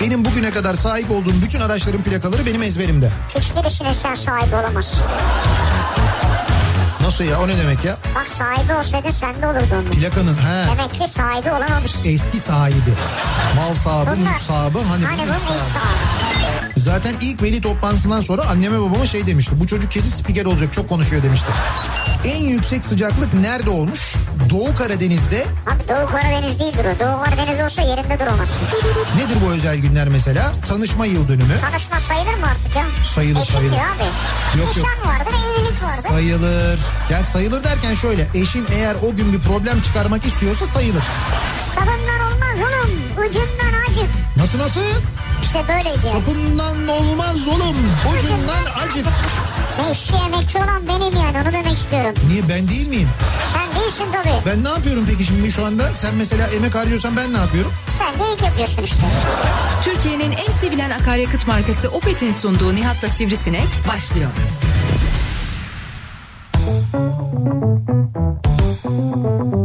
Benim bugüne kadar sahip olduğum bütün araçların plakaları benim ezberimde. Hiçbirisine sen sahibi olamazsın. Nasıl ya o ne demek ya? Bak sahibi olsaydı sende olurdu onun. Plakanın he. Demek ki sahibi olamamışsın. Eski sahibi. Mal sahibi, Bunlar- mülk sahibi. Hani, Hani bu bunun ilk sahibi. sahibi. Zaten ilk veli toplantısından sonra anneme babama şey demişti. Bu çocuk kesin spiker olacak çok konuşuyor demişti. En yüksek sıcaklık nerede olmuş? Doğu Karadeniz'de. Abi Doğu Karadeniz değildir o. Doğu Karadeniz olsa yerinde duramazsın. Nedir bu özel günler mesela? Tanışma yıl dönümü. Tanışma sayılır mı artık ya? Sayılır, Eşim sayılır. abi. Yok, yok. Nişan vardır, evlilik vardır. Sayılır. Yani sayılır derken şöyle. Eşin eğer o gün bir problem çıkarmak istiyorsa sayılır. Sabından olmaz oğlum. Ucundan acık. Nasıl nasıl? İşte böyleydi. Sapından olmaz oğlum. Ucundan acık. Ne işçi emekçi olan benim yani onu demek istiyorum. Niye ben değil miyim? Sen değilsin tabii. Ben ne yapıyorum peki şimdi şu anda? Sen mesela emek harcıyorsan ben ne yapıyorum? Sen de ilk yapıyorsun işte. Türkiye'nin en sevilen akaryakıt markası Opet'in sunduğu Nihat'la Sivrisinek başlıyor. Kafa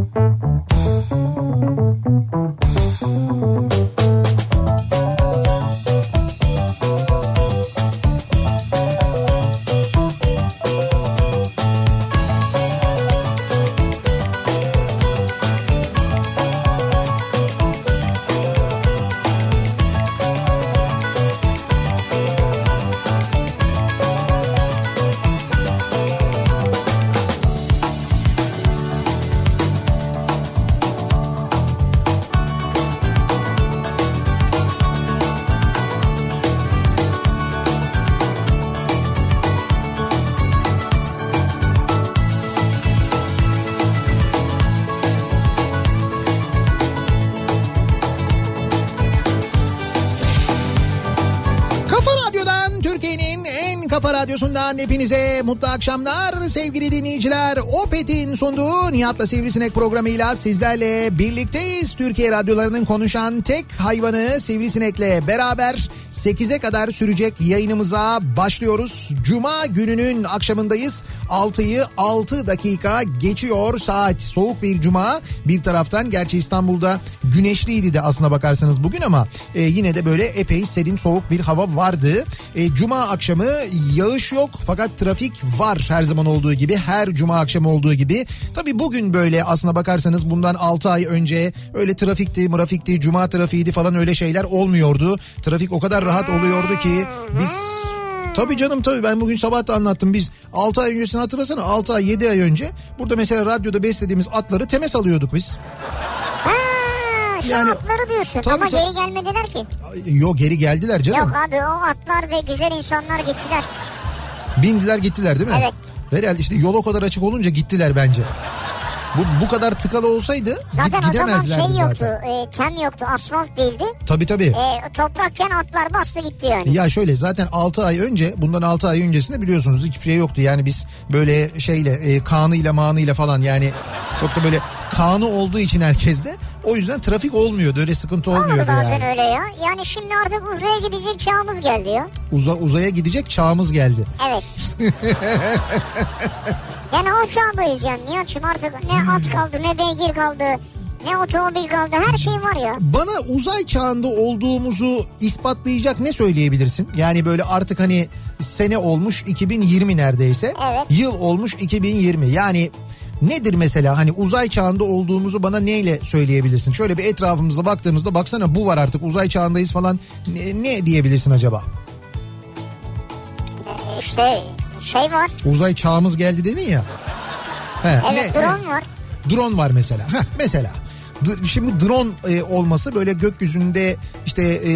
radyosundan hepinize mutlu akşamlar sevgili dinleyiciler. Opet'in sunduğu Nihat'la Sivrisinek programıyla sizlerle birlikteyiz. Türkiye radyolarının konuşan tek hayvanı Sivrisinek'le beraber 8'e kadar sürecek yayınımıza başlıyoruz. Cuma gününün akşamındayız. 6'yı 6 dakika geçiyor saat. Soğuk bir cuma bir taraftan. Gerçi İstanbul'da güneşliydi de aslına bakarsanız bugün ama e, yine de böyle epey serin soğuk bir hava vardı. E, cuma akşamı yağış yok fakat trafik var her zaman olduğu gibi. Her cuma akşamı olduğu gibi. Tabii bugün böyle aslına bakarsanız bundan 6 ay önce öyle trafikti, mırafikti, cuma trafiğiydi falan öyle şeyler olmuyordu. Trafik o kadar rahat oluyordu ki biz Tabii canım tabii ben bugün sabah da anlattım. Biz 6 ay öncesini hatırlasana 6 ay 7 ay önce burada mesela radyoda beslediğimiz atları temes alıyorduk biz. Şu Yani- atları diyorsun Tabii, ama tabii. geri gelmediler ki. Yok geri geldiler canım. Yok abi o atlar ve güzel insanlar gittiler. Bindiler gittiler değil mi? Evet. Herhalde işte yol o kadar açık olunca gittiler bence. Bu, bu kadar tıkalı olsaydı Zaten git- o zaman gidemezlerdi şey yoktu. zaten. E, kem yoktu. Asfalt değildi. Tabii tabii. E, toprakken atlar bastı gitti yani. Ya şöyle zaten 6 ay önce bundan 6 ay öncesinde biliyorsunuz hiçbir şey yoktu. Yani biz böyle şeyle e, kanıyla manıyla falan yani çok da böyle kanı olduğu için herkeste o yüzden trafik olmuyordu öyle sıkıntı Olmadı olmuyordu bazen yani. öyle ya. Yani şimdi artık uzaya gidecek çağımız geldi ya. Uza, uzaya gidecek çağımız geldi. Evet. yani o çağdayız yani Nihat'cığım artık ne at kaldı ne beygir kaldı ne otomobil kaldı her şey var ya. Bana uzay çağında olduğumuzu ispatlayacak ne söyleyebilirsin? Yani böyle artık hani sene olmuş 2020 neredeyse. Evet. Yıl olmuş 2020. Yani nedir mesela hani uzay çağında olduğumuzu bana neyle söyleyebilirsin? Şöyle bir etrafımıza baktığımızda baksana bu var artık uzay çağındayız falan. Ne, ne diyebilirsin acaba? İşte şey var. Uzay çağımız geldi dedin ya. He, Evet ne- drone ne? var. Drone var mesela. Heh, mesela. Şimdi drone e, olması böyle gökyüzünde işte e,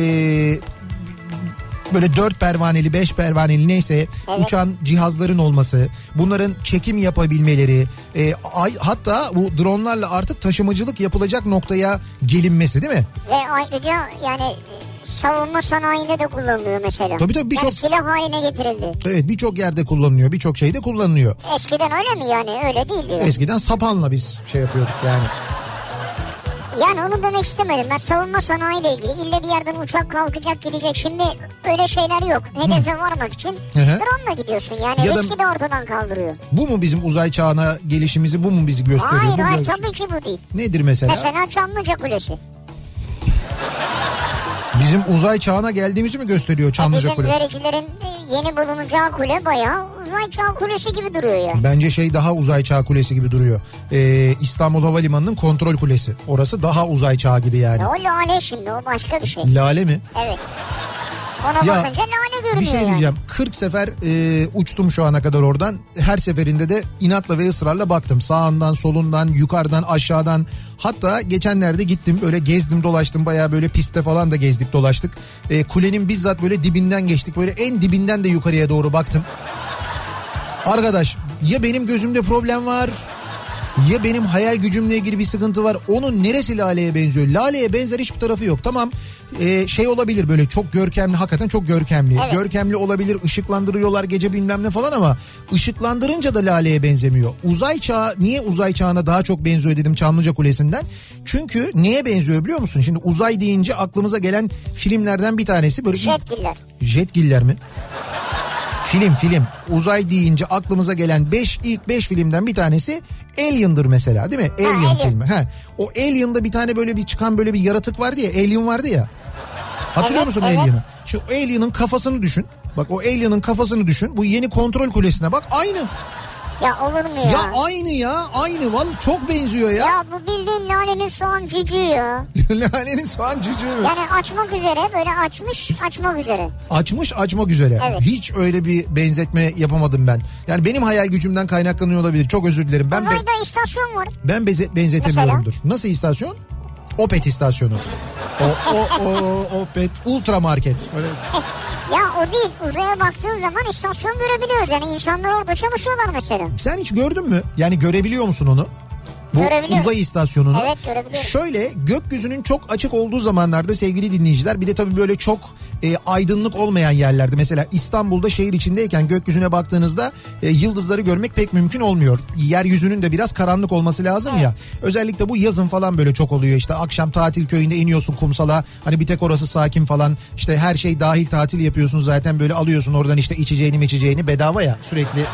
böyle dört pervaneli beş pervaneli neyse Evet. uçan cihazların olması bunların çekim yapabilmeleri e, ay, hatta bu dronlarla artık taşımacılık yapılacak noktaya gelinmesi değil mi? Ve ayrıca yani savunma sanayinde de kullanılıyor mesela. Tabii tabii, birçok- Yani silah haline getirildi. Evet birçok yerde kullanılıyor birçok şeyde kullanılıyor. Eskiden öyle mi yani? Öyle değildi. yani. Eskiden sapanla biz şey yapıyorduk yani. Yani onu demek istemedim. Ben savunma sanayiyle ilgili ille bir yerden uçak kalkacak gidecek. Şimdi öyle şeyler yok. Hedefe varmak için Hı hı. drone'la gidiyorsun. Yani Ya riski de ortadan kaldırıyor. Bu mu bizim uzay çağına gelişimizi bu mu bizi gösteriyor? Hayır Bu hayır göz- tabii ki bu değil. Nedir mesela? Mesela Çamlıca Kulesi. Bizim uzay çağına geldiğimizi mi gösteriyor Çamlıca bizim Kule? vericilerin e, yeni bulunacağı kule bayağı uzay çağ kulesi gibi duruyor ya. Bence şey daha uzay çağ kulesi gibi duruyor. Ee, İstanbul Havalimanı'nın kontrol kulesi. Orası daha uzay çağ gibi yani. Ya o lale şimdi o başka bir şey. Lale mi? Evet. Ona Ya, bakınca lale görünüyor Bir şey yani. diyeceğim. 40 sefer e, uçtum şu ana kadar oradan. Her seferinde de inatla ve ısrarla baktım. Sağından, solundan, yukarıdan, aşağıdan. Hatta geçenlerde gittim böyle gezdim dolaştım. Bayağı böyle pistte falan da gezdik dolaştık. E, kulenin bizzat böyle dibinden geçtik. Böyle en dibinden de yukarıya doğru baktım. Arkadaş ya benim gözümde problem var ya benim hayal gücümle ilgili bir sıkıntı var. Onun neresi Lale'ye benziyor? Lale'ye benzer hiçbir tarafı yok. Tamam e, şey olabilir böyle çok görkemli hakikaten çok görkemli. Evet. Görkemli olabilir ışıklandırıyorlar gece bilmem ne falan ama ışıklandırınca da Lale'ye benzemiyor. Uzay çağı niye uzay çağına daha çok benziyor dedim Çamlıca Kulesi'nden. Çünkü neye benziyor biliyor musun? Şimdi uzay deyince aklımıza gelen filmlerden bir tanesi böyle Jetgiller. Jetgiller mi? Film film uzay deyince aklımıza gelen 5 ilk 5 filmden bir tanesi Alien'dır mesela değil mi? Alien, Alien. filmi. Ha. O Alien'da bir tane böyle bir çıkan böyle bir yaratık vardı ya Alien vardı ya. Hatırlıyor Evet, musun evet. Alien'ı? Şu Alien'ın kafasını düşün. Bak o Alien'ın kafasını düşün. Bu yeni kontrol kulesine bak aynı. Ya olur mu ya? Ya, aynı ya aynı. Vallahi çok benziyor ya. Ya bu bildiğin lalenin soğan cücüğü ya. Lale'nin soğan cücüğü. Yani açmak üzere böyle açmış açmak üzere. Açmış açmak üzere. Evet. Hiç öyle bir benzetme yapamadım ben. Yani benim hayal gücümden kaynaklanıyor olabilir. Çok özür dilerim. Ben be- Uzayda istasyon var. ben beze- benzetemiyorumdur. Nasıl istasyon? Opet istasyonu. O o o Opet Ultra Market. Böyle Ya o değil uzaya baktığın zaman istasyon görebiliyoruz. Yani insanlar orada çalışıyorlar mesela. Sen hiç gördün mü? Yani görebiliyor musun onu? Bu uzay istasyonunu. Evet. Şöyle gökyüzünün çok açık olduğu zamanlarda sevgili dinleyiciler bir de tabii böyle çok e, aydınlık olmayan yerlerde mesela İstanbul'da şehir içindeyken gökyüzüne baktığınızda e, yıldızları görmek pek mümkün olmuyor. Yeryüzünün de biraz karanlık olması lazım ya. Özellikle bu yazın falan böyle çok oluyor işte akşam tatil köyünde iniyorsun kumsala hani bir tek orası sakin falan işte her şey dahil tatil yapıyorsun zaten böyle alıyorsun oradan işte içeceğini içeceğini bedava ya sürekli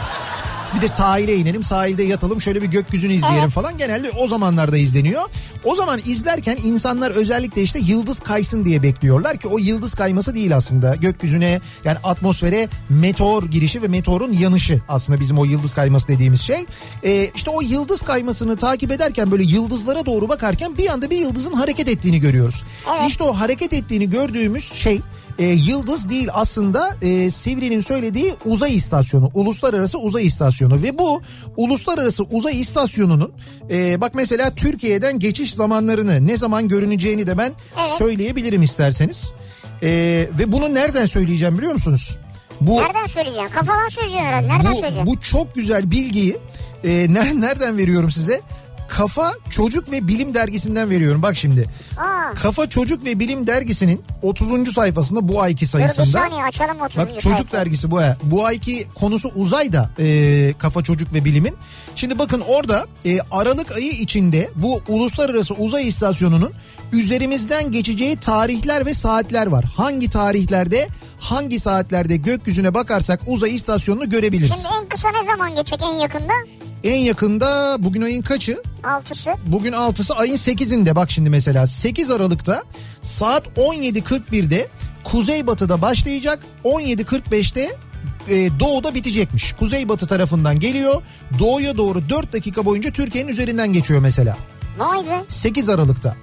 bir de sahile inelim sahilde yatalım şöyle bir gökyüzünü izleyelim Evet. falan genelde o zamanlarda izleniyor. O zaman izlerken insanlar özellikle işte yıldız kaysın diye bekliyorlar ki o yıldız kayması değil aslında. Gökyüzüne yani atmosfere meteor girişi ve meteorun yanışı aslında bizim o yıldız kayması dediğimiz şey. Ee, işte o yıldız kaymasını takip ederken böyle yıldızlara doğru bakarken bir anda bir yıldızın hareket ettiğini görüyoruz. İşte o hareket ettiğini gördüğümüz şey e, yıldız değil aslında e, Sivri'nin söylediği uzay istasyonu, uluslararası uzay istasyonu ve bu uluslararası uzay istasyonunun e, bak mesela Türkiye'den geçiş zamanlarını ne zaman görüneceğini de ben söyleyebilirim isterseniz. E, ve bunu nereden söyleyeceğim biliyor musunuz? Bu Nereden söyleyeceksin? Kafadan söyleyeceksin herhalde. Nereden bu, söyleyeceksin? bu çok güzel bilgiyi e, ner- nereden veriyorum size? Kafa Çocuk ve Bilim dergisinden veriyorum. Bak şimdi. Aa, Kafa Çocuk ve Bilim dergisinin 30. sayfasında bu ayki dur bir sayısında. saniye açalım 30. Bak çocuk dergisi bu. ha. Bu ayki konusu uzay da e, Kafa Çocuk ve Bilim'in. Şimdi bakın orada e, Aralık ayı içinde bu Uluslararası Uzay İstasyonu'nun üzerimizden geçeceği tarihler ve saatler var. Hangi tarihlerde hangi saatlerde gökyüzüne bakarsak uzay istasyonunu görebiliriz. Şimdi en kısa ne zaman geçecek en yakında? En yakında bugün ayın kaçı? Altısı. Bugün 6'sı ayın 8'inde bak şimdi mesela 8 Aralık'ta saat 17.41'de kuzeybatıda başlayacak 17.45'te e, doğuda bitecekmiş. Kuzeybatı tarafından geliyor doğuya doğru 4 dakika boyunca Türkiye'nin üzerinden geçiyor mesela. Vay be. 8 Aralık'ta.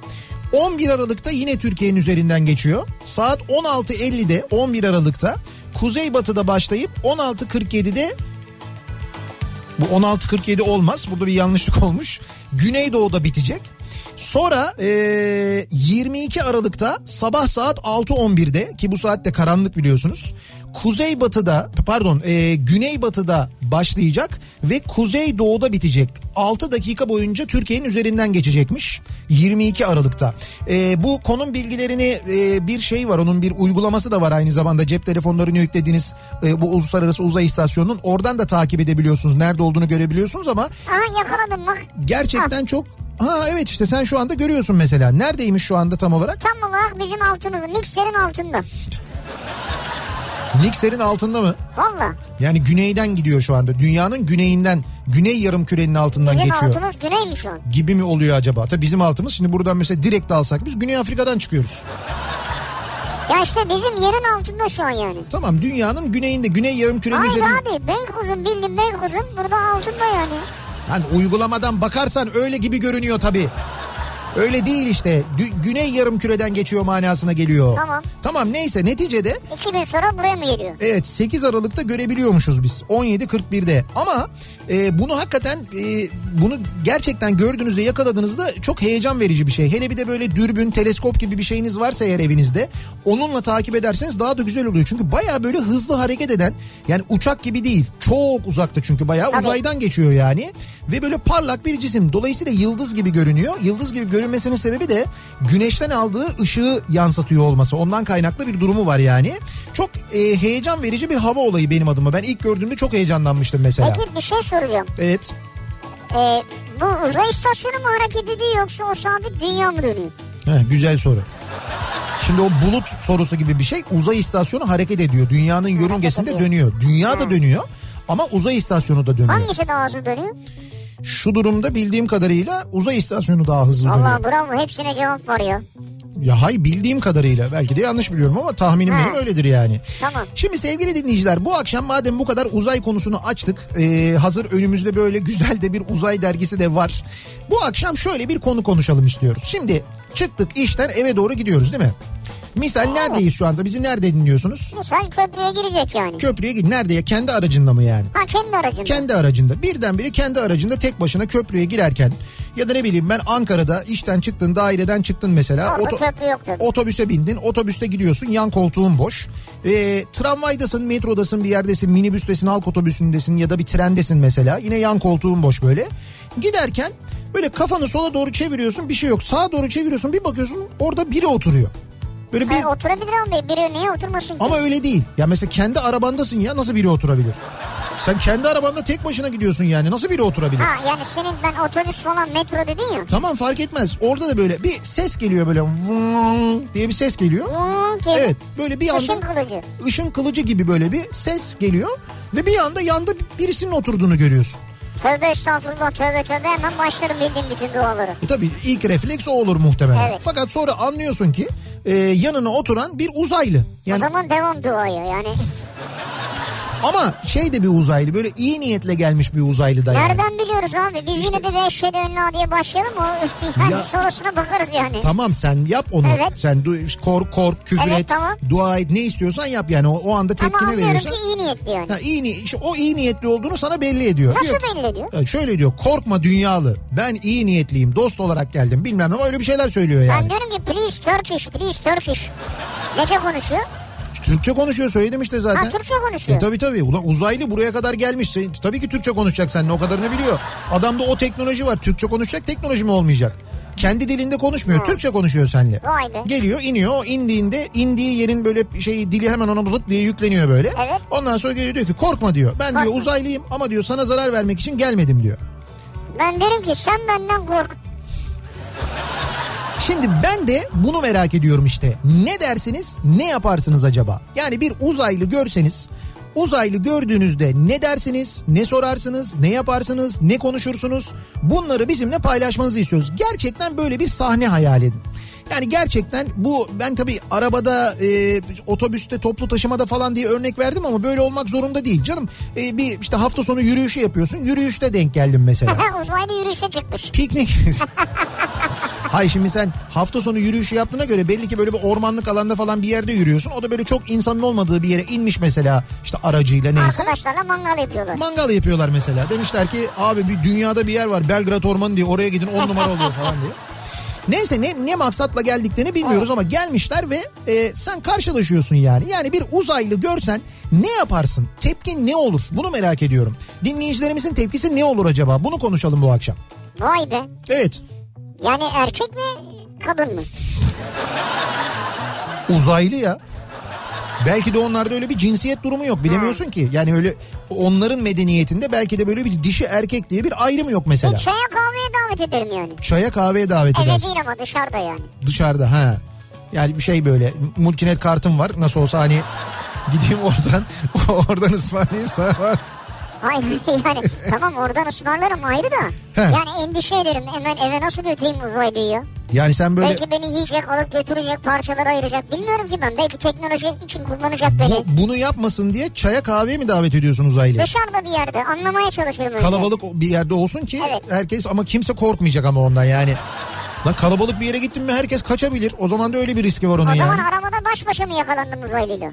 11 Aralık'ta yine Türkiye'nin üzerinden geçiyor. Saat 16.50'de 11 Aralık'ta Kuzeybatı'da başlayıp 16.47'de bu 16.47 olmaz. Burada bir yanlışlık olmuş. Güneydoğu'da bitecek. Sonra e, 22 Aralık'ta sabah saat 6.11'de ki bu saatte karanlık biliyorsunuz. Kuzeybatıda pardon e, güneybatıda başlayacak ve kuzeydoğuda bitecek. 6 dakika boyunca Türkiye'nin üzerinden geçecekmiş 22 Aralık'ta. E, bu konum bilgilerini e, bir şey var onun bir uygulaması da var aynı zamanda cep telefonlarını yüklediğiniz e, bu uluslararası uzay istasyonunun oradan da takip edebiliyorsunuz. Nerede olduğunu görebiliyorsunuz ama Aha yakaladım bak. gerçekten çok Ha evet işte sen şu anda görüyorsun mesela. Neredeymiş şu anda tam olarak? Tam olarak bizim altımız. Mikserin altında. Mikser'in altında mı? Valla. Yani güneyden gidiyor şu anda. Dünyanın güneyinden, güney yarım kürenin altından Bizim geçiyor. altımız güneymiş şu an. Gibi mi oluyor acaba? Tabii bizim altımız şimdi buradan mesela direkt alsak biz Güney Afrika'dan çıkıyoruz. Ya işte bizim yerin altında şu an yani. Tamam dünyanın güneyinde güney yarım kürenin Hayır üzerinde. abi Beykoz'un bildiğin Beykoz'un burada altında yani. Hani uygulamadan bakarsan öyle gibi görünüyor tabii. Öyle değil işte. Gü- güney yarım küreden geçiyor manasına geliyor. Tamam. Tamam neyse neticede İki gün sonra buraya mı geliyor? Evet 8 Aralık'ta görebiliyormuşuz biz 17.41'de ama e, bunu hakikaten e, bunu gerçekten gördüğünüzde yakaladığınızda çok heyecan verici bir şey. Hele bir de böyle dürbün teleskop gibi bir şeyiniz varsa eğer evinizde onunla takip ederseniz daha da güzel oluyor. Çünkü baya böyle hızlı hareket eden yani uçak gibi değil çok uzakta çünkü baya uzaydan geçiyor yani ve böyle parlak bir cisim dolayısıyla yıldız gibi görünüyor. Yıldız gibi görünmesinin sebebi de güneşten aldığı ışığı yansıtıyor olması ondan kaynaklı bir durumu var yani. Çok e, heyecan verici bir hava olayı benim adıma. Ben ilk gördüğümde çok heyecanlanmıştım mesela. Peki bir şey soracağım. Evet. Ee, bu uzay istasyonu mu hareket ediyor yoksa o sabit dünya mı dönüyor? Heh, güzel soru. Şimdi o bulut sorusu gibi bir şey uzay istasyonu hareket ediyor. Dünyanın yörüngesinde dönüyor. Dünya da dönüyor ama uzay istasyonu da dönüyor. Hangisi daha hızlı dönüyor? Şu durumda bildiğim kadarıyla uzay istasyonu daha hızlı dönüyor. Allah bravo hepsine cevap var ya. Ya hay bildiğim kadarıyla belki de yanlış biliyorum ama tahminim benim öyledir yani. Tamam. Şimdi sevgili dinleyiciler bu akşam madem bu kadar uzay konusunu açtık e, hazır önümüzde böyle güzel de bir uzay dergisi de var. Bu akşam şöyle bir konu konuşalım istiyoruz. Şimdi çıktık işten eve doğru gidiyoruz değil mi? Misal neredeyiz şu anda bizi nerede dinliyorsunuz? Sen köprüye girecek yani. Köprüye git nerede ya kendi aracında mı yani? Ha kendi aracında. Kendi aracında birdenbire kendi aracında tek başına köprüye girerken ya da ne bileyim ben Ankara'da işten çıktın daireden çıktın mesela. Orada oto- köprü yok tabii. Otobüse bindin otobüste gidiyorsun yan koltuğun boş. Ee, tramvaydasın metrodasın bir yerdesin minibüstesin halk otobüsündesin ya da bir trendesin mesela yine yan koltuğun boş böyle. Giderken böyle kafanı sola doğru çeviriyorsun bir şey yok sağa doğru çeviriyorsun bir bakıyorsun orada biri oturuyor. Böyle bir Ha, oturabilir abi. Biri niye oturmasın ki? ama öyle değil. Ya mesela kendi arabandasın ya nasıl biri oturabilir? Sen kendi arabanda tek başına gidiyorsun yani nasıl biri oturabilir? Ha yani senin ben otobüs falan metro dedin ya. Tamam fark etmez. Orada da böyle bir ses geliyor böyle diye bir ses geliyor. Diye Evet böyle bir anda Işın kılıcı. ışın kılıcı gibi böyle bir ses geliyor ve bir anda yanda birisinin oturduğunu görüyorsun. Tövbe estağfurullah tövbe tövbe hemen başlarım bildiğim bütün duaları. E tabii ilk refleks o olur muhtemelen. Evet. Fakat sonra anlıyorsun ki e, yanına oturan bir uzaylı. O Yani zaman devam duaya yani. Ama şey de bir uzaylı böyle iyi niyetle gelmiş bir uzaylı da yani. Nereden biliyoruz abi? Biz İşte- yine de bir eşhedü önlü diye başlayalım. O, yani Ya- sonrasına bakarız yani. Tamam sen yap onu. Evet. Sen du- kork kork küfür Evet, et. tamam. Dua et ne istiyorsan yap yani o, o anda Ama tepkini anlıyorum veriyorsan. ki iyi niyetli yani. Ha, iyi ni- işte o iyi niyetli olduğunu sana belli ediyor. Nasıl Diyor- belli ediyor? Ha, şöyle diyor korkma dünyalı ben iyi niyetliyim dost olarak geldim bilmem ne öyle bir şeyler söylüyor yani. Ben diyorum ki please Turkish please Turkish. Nece konuşuyor? Türkçe konuşuyor söyledim işte zaten. Ha Türkçe konuşuyor. E tabii tabii. Ulan uzaylı buraya kadar gelmiş. Tabii ki Türkçe konuşacak seninle o kadarını biliyor. Adamda o teknoloji var. Türkçe konuşacak teknoloji mi olmayacak? Kendi dilinde konuşmuyor. Türkçe konuşuyor seninle. Vay be. Geliyor iniyor. O indiğinde indiği yerin böyle şey dili hemen ona bıt diye yükleniyor böyle. Evet. Ondan sonra geliyor diyor ki korkma diyor. Ben diyor Korkma. uzaylıyım ama diyor sana zarar vermek için gelmedim diyor. Ben derim ki sen benden kork. Şimdi ben de bunu merak ediyorum işte. Ne dersiniz, ne yaparsınız acaba? Yani bir uzaylı görseniz, uzaylı gördüğünüzde ne dersiniz, ne sorarsınız, ne yaparsınız, ne konuşursunuz? Bunları bizimle paylaşmanızı istiyoruz. Gerçekten böyle bir sahne hayal edin. Yani gerçekten bu ben tabii arabada, e, otobüste, toplu taşımada falan diye örnek verdim ama böyle olmak zorunda değil. Canım e, bir işte hafta sonu yürüyüşü yapıyorsun. Yürüyüşte denk geldim mesela. Uzaylı yürüyüşe çıkmış. Piknik. Hayır şimdi sen hafta sonu yürüyüşü yaptığına göre belli ki böyle bir ormanlık alanda falan bir yerde yürüyorsun. O da böyle çok insanın olmadığı bir yere inmiş mesela işte aracıyla neyse. Arkadaşlarla mangal yapıyorlar. Mangal yapıyorlar mesela. Demişler ki abi bir dünyada bir yer var Belgrad Ormanı diye oraya gidin on numara oluyor falan diye. Neyse ne, ne maksatla geldiklerini bilmiyoruz ama gelmişler ve e, sen karşılaşıyorsun yani. Yani bir uzaylı görsen ne yaparsın? Tepkin ne olur? Bunu merak ediyorum. Dinleyicilerimizin tepkisi ne olur acaba? Bunu konuşalım bu akşam. Vay be. Evet. Yani erkek mi kadın mı? Uzaylı ya. Belki de onlarda öyle bir cinsiyet durumu yok bilemiyorsun ki. Yani öyle onların medeniyetinde belki de böyle bir dişi erkek diye bir ayrım yok mesela. Bir çaya kahveye davet ederim yani. Çaya kahveye davet edersin. değil ama dışarıda yani. Dışarıda ha. Yani bir şey böyle multinet kartım var nasıl olsa hani gideyim oradan oradan ısmarlayayım sana var. Hayır yani tamam oradan ısmarlarım ayrı da. He. Yani endişe ederim hemen eve nasıl götüreyim uzaylıyı ya? Yani sen böyle Belki beni yiyecek alıp götürecek parçalara ayıracak. Bilmiyorum ki ben. Belki teknoloji için kullanacak beni. bu, bunu yapmasın diye çaya kahveye mi davet ediyorsun uzaylıya? Dışarıda bir yerde anlamaya çalışırım önce. Kalabalık bir yerde olsun ki Evet. herkes ama kimse korkmayacak ama ondan yani. Lan kalabalık bir yere gittin mi herkes kaçabilir. O zaman da öyle bir riski var onun O zaman yani. arabada baş başa mı yakalandım uzaylıyla?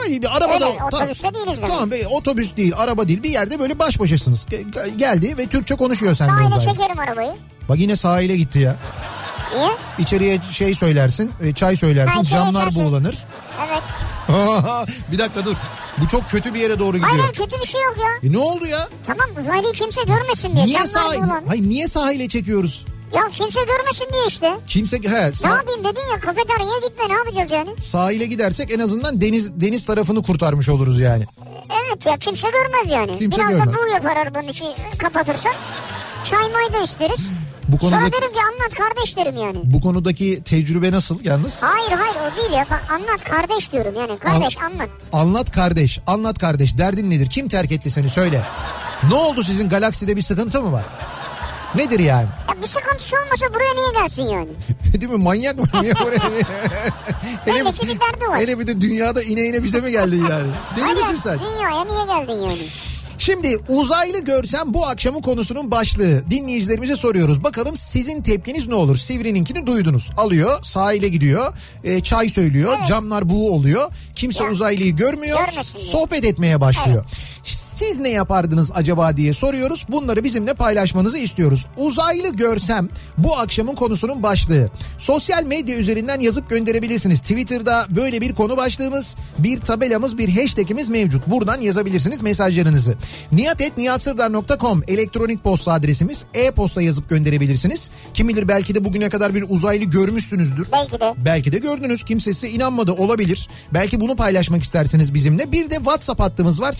Hayır bir arabada. Öyle, otobüste değiliz demek. Tamam be, otobüs değil araba değil bir yerde böyle baş başasınız. Ge- ge- geldi ve Türkçe konuşuyor seninle Sahile uzaylı. çekerim arabayı. Bak yine sahile gitti ya. Niye? İçeriye şey söylersin e, çay söylersin Ha, camlar çay buğulanır. Evet. bir dakika dur. Bu çok kötü bir yere doğru gidiyor. Hayır kötü bir şey yok ya. E ne oldu ya? Tamam uzaylıyı kimse görmesin diye. Niye sahil? Hayır niye sahile çekiyoruz? Ya kimse görmesin diye işte. Kimse he Ne sah- yapayım dedin ya kafeteryaya gitme ne yapacağız yani? sahile gidersek en azından deniz deniz tarafını kurtarmış oluruz yani. Evet ya kimse görmez yani. Kimse Biraz görmez. da bu yapar arabanın içi kapatırsan. Çay may da isteriz. Bu konuda Sonra derim ki anlat kardeş derim yani. bu konudaki tecrübe nasıl yalnız? Hayır hayır o değil ya. Bak anlat kardeş diyorum yani. Kardeş anlat. Anlat kardeş, anlat kardeş. Derdin nedir? Kim terk etti seni söyle. Ne oldu sizin galakside bir sıkıntı mı var? Nedir yani? Ya bir sıkıntısı olmasa buraya niye gelsin yani? Değil mi? Manyak mı? Niye oraya? hele, Belli ki bir derdi var. hele bir de dünyada ine ine bize mi geldin yani? Deli Aynen, misin sen? Dünyaya niye geldin yani? Şimdi uzaylı görsem bu akşamın konusunun başlığı. Dinleyicilerimize soruyoruz. Bakalım sizin tepkiniz ne olur? Sivri'ninkini duydunuz. Alıyor, sahile gidiyor, e, çay söylüyor, camlar buğu oluyor. Kimse Ya, uzaylıyı görmüyor, görmesin diye. sohbet etmeye başlıyor. Siz ne yapardınız acaba diye soruyoruz. Bunları bizimle paylaşmanızı istiyoruz. Uzaylı görsem bu akşamın konusunun başlığı. Sosyal medya üzerinden yazıp gönderebilirsiniz. Twitter'da böyle bir konu başlığımız, bir tabelamız, bir hashtagimiz mevcut. Buradan yazabilirsiniz mesajlarınızı. niyatetniyatsırdar.com elektronik posta adresimiz. E-posta yazıp gönderebilirsiniz. Kim bilir belki de bugüne kadar bir uzaylı görmüşsünüzdür. Belki de. Belki de gördünüz kimsesi inanmadı olabilir. Belki bunu paylaşmak istersiniz bizimle. Bir de WhatsApp hattımız var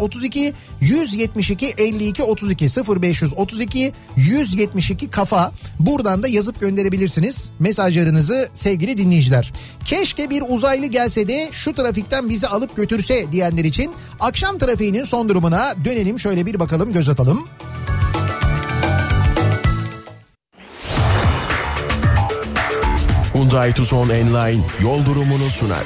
0532 172 52 32 0532 172 kafa. Buradan da yazıp gönderebilirsiniz mesajlarınızı sevgili dinleyiciler. Keşke bir uzaylı gelse de şu trafikten bizi alıp götürse diyenler için akşam trafiğinin son durumuna dönelim şöyle bir bakalım göz atalım. Hyundai Tucson Enline yol durumunu sunar.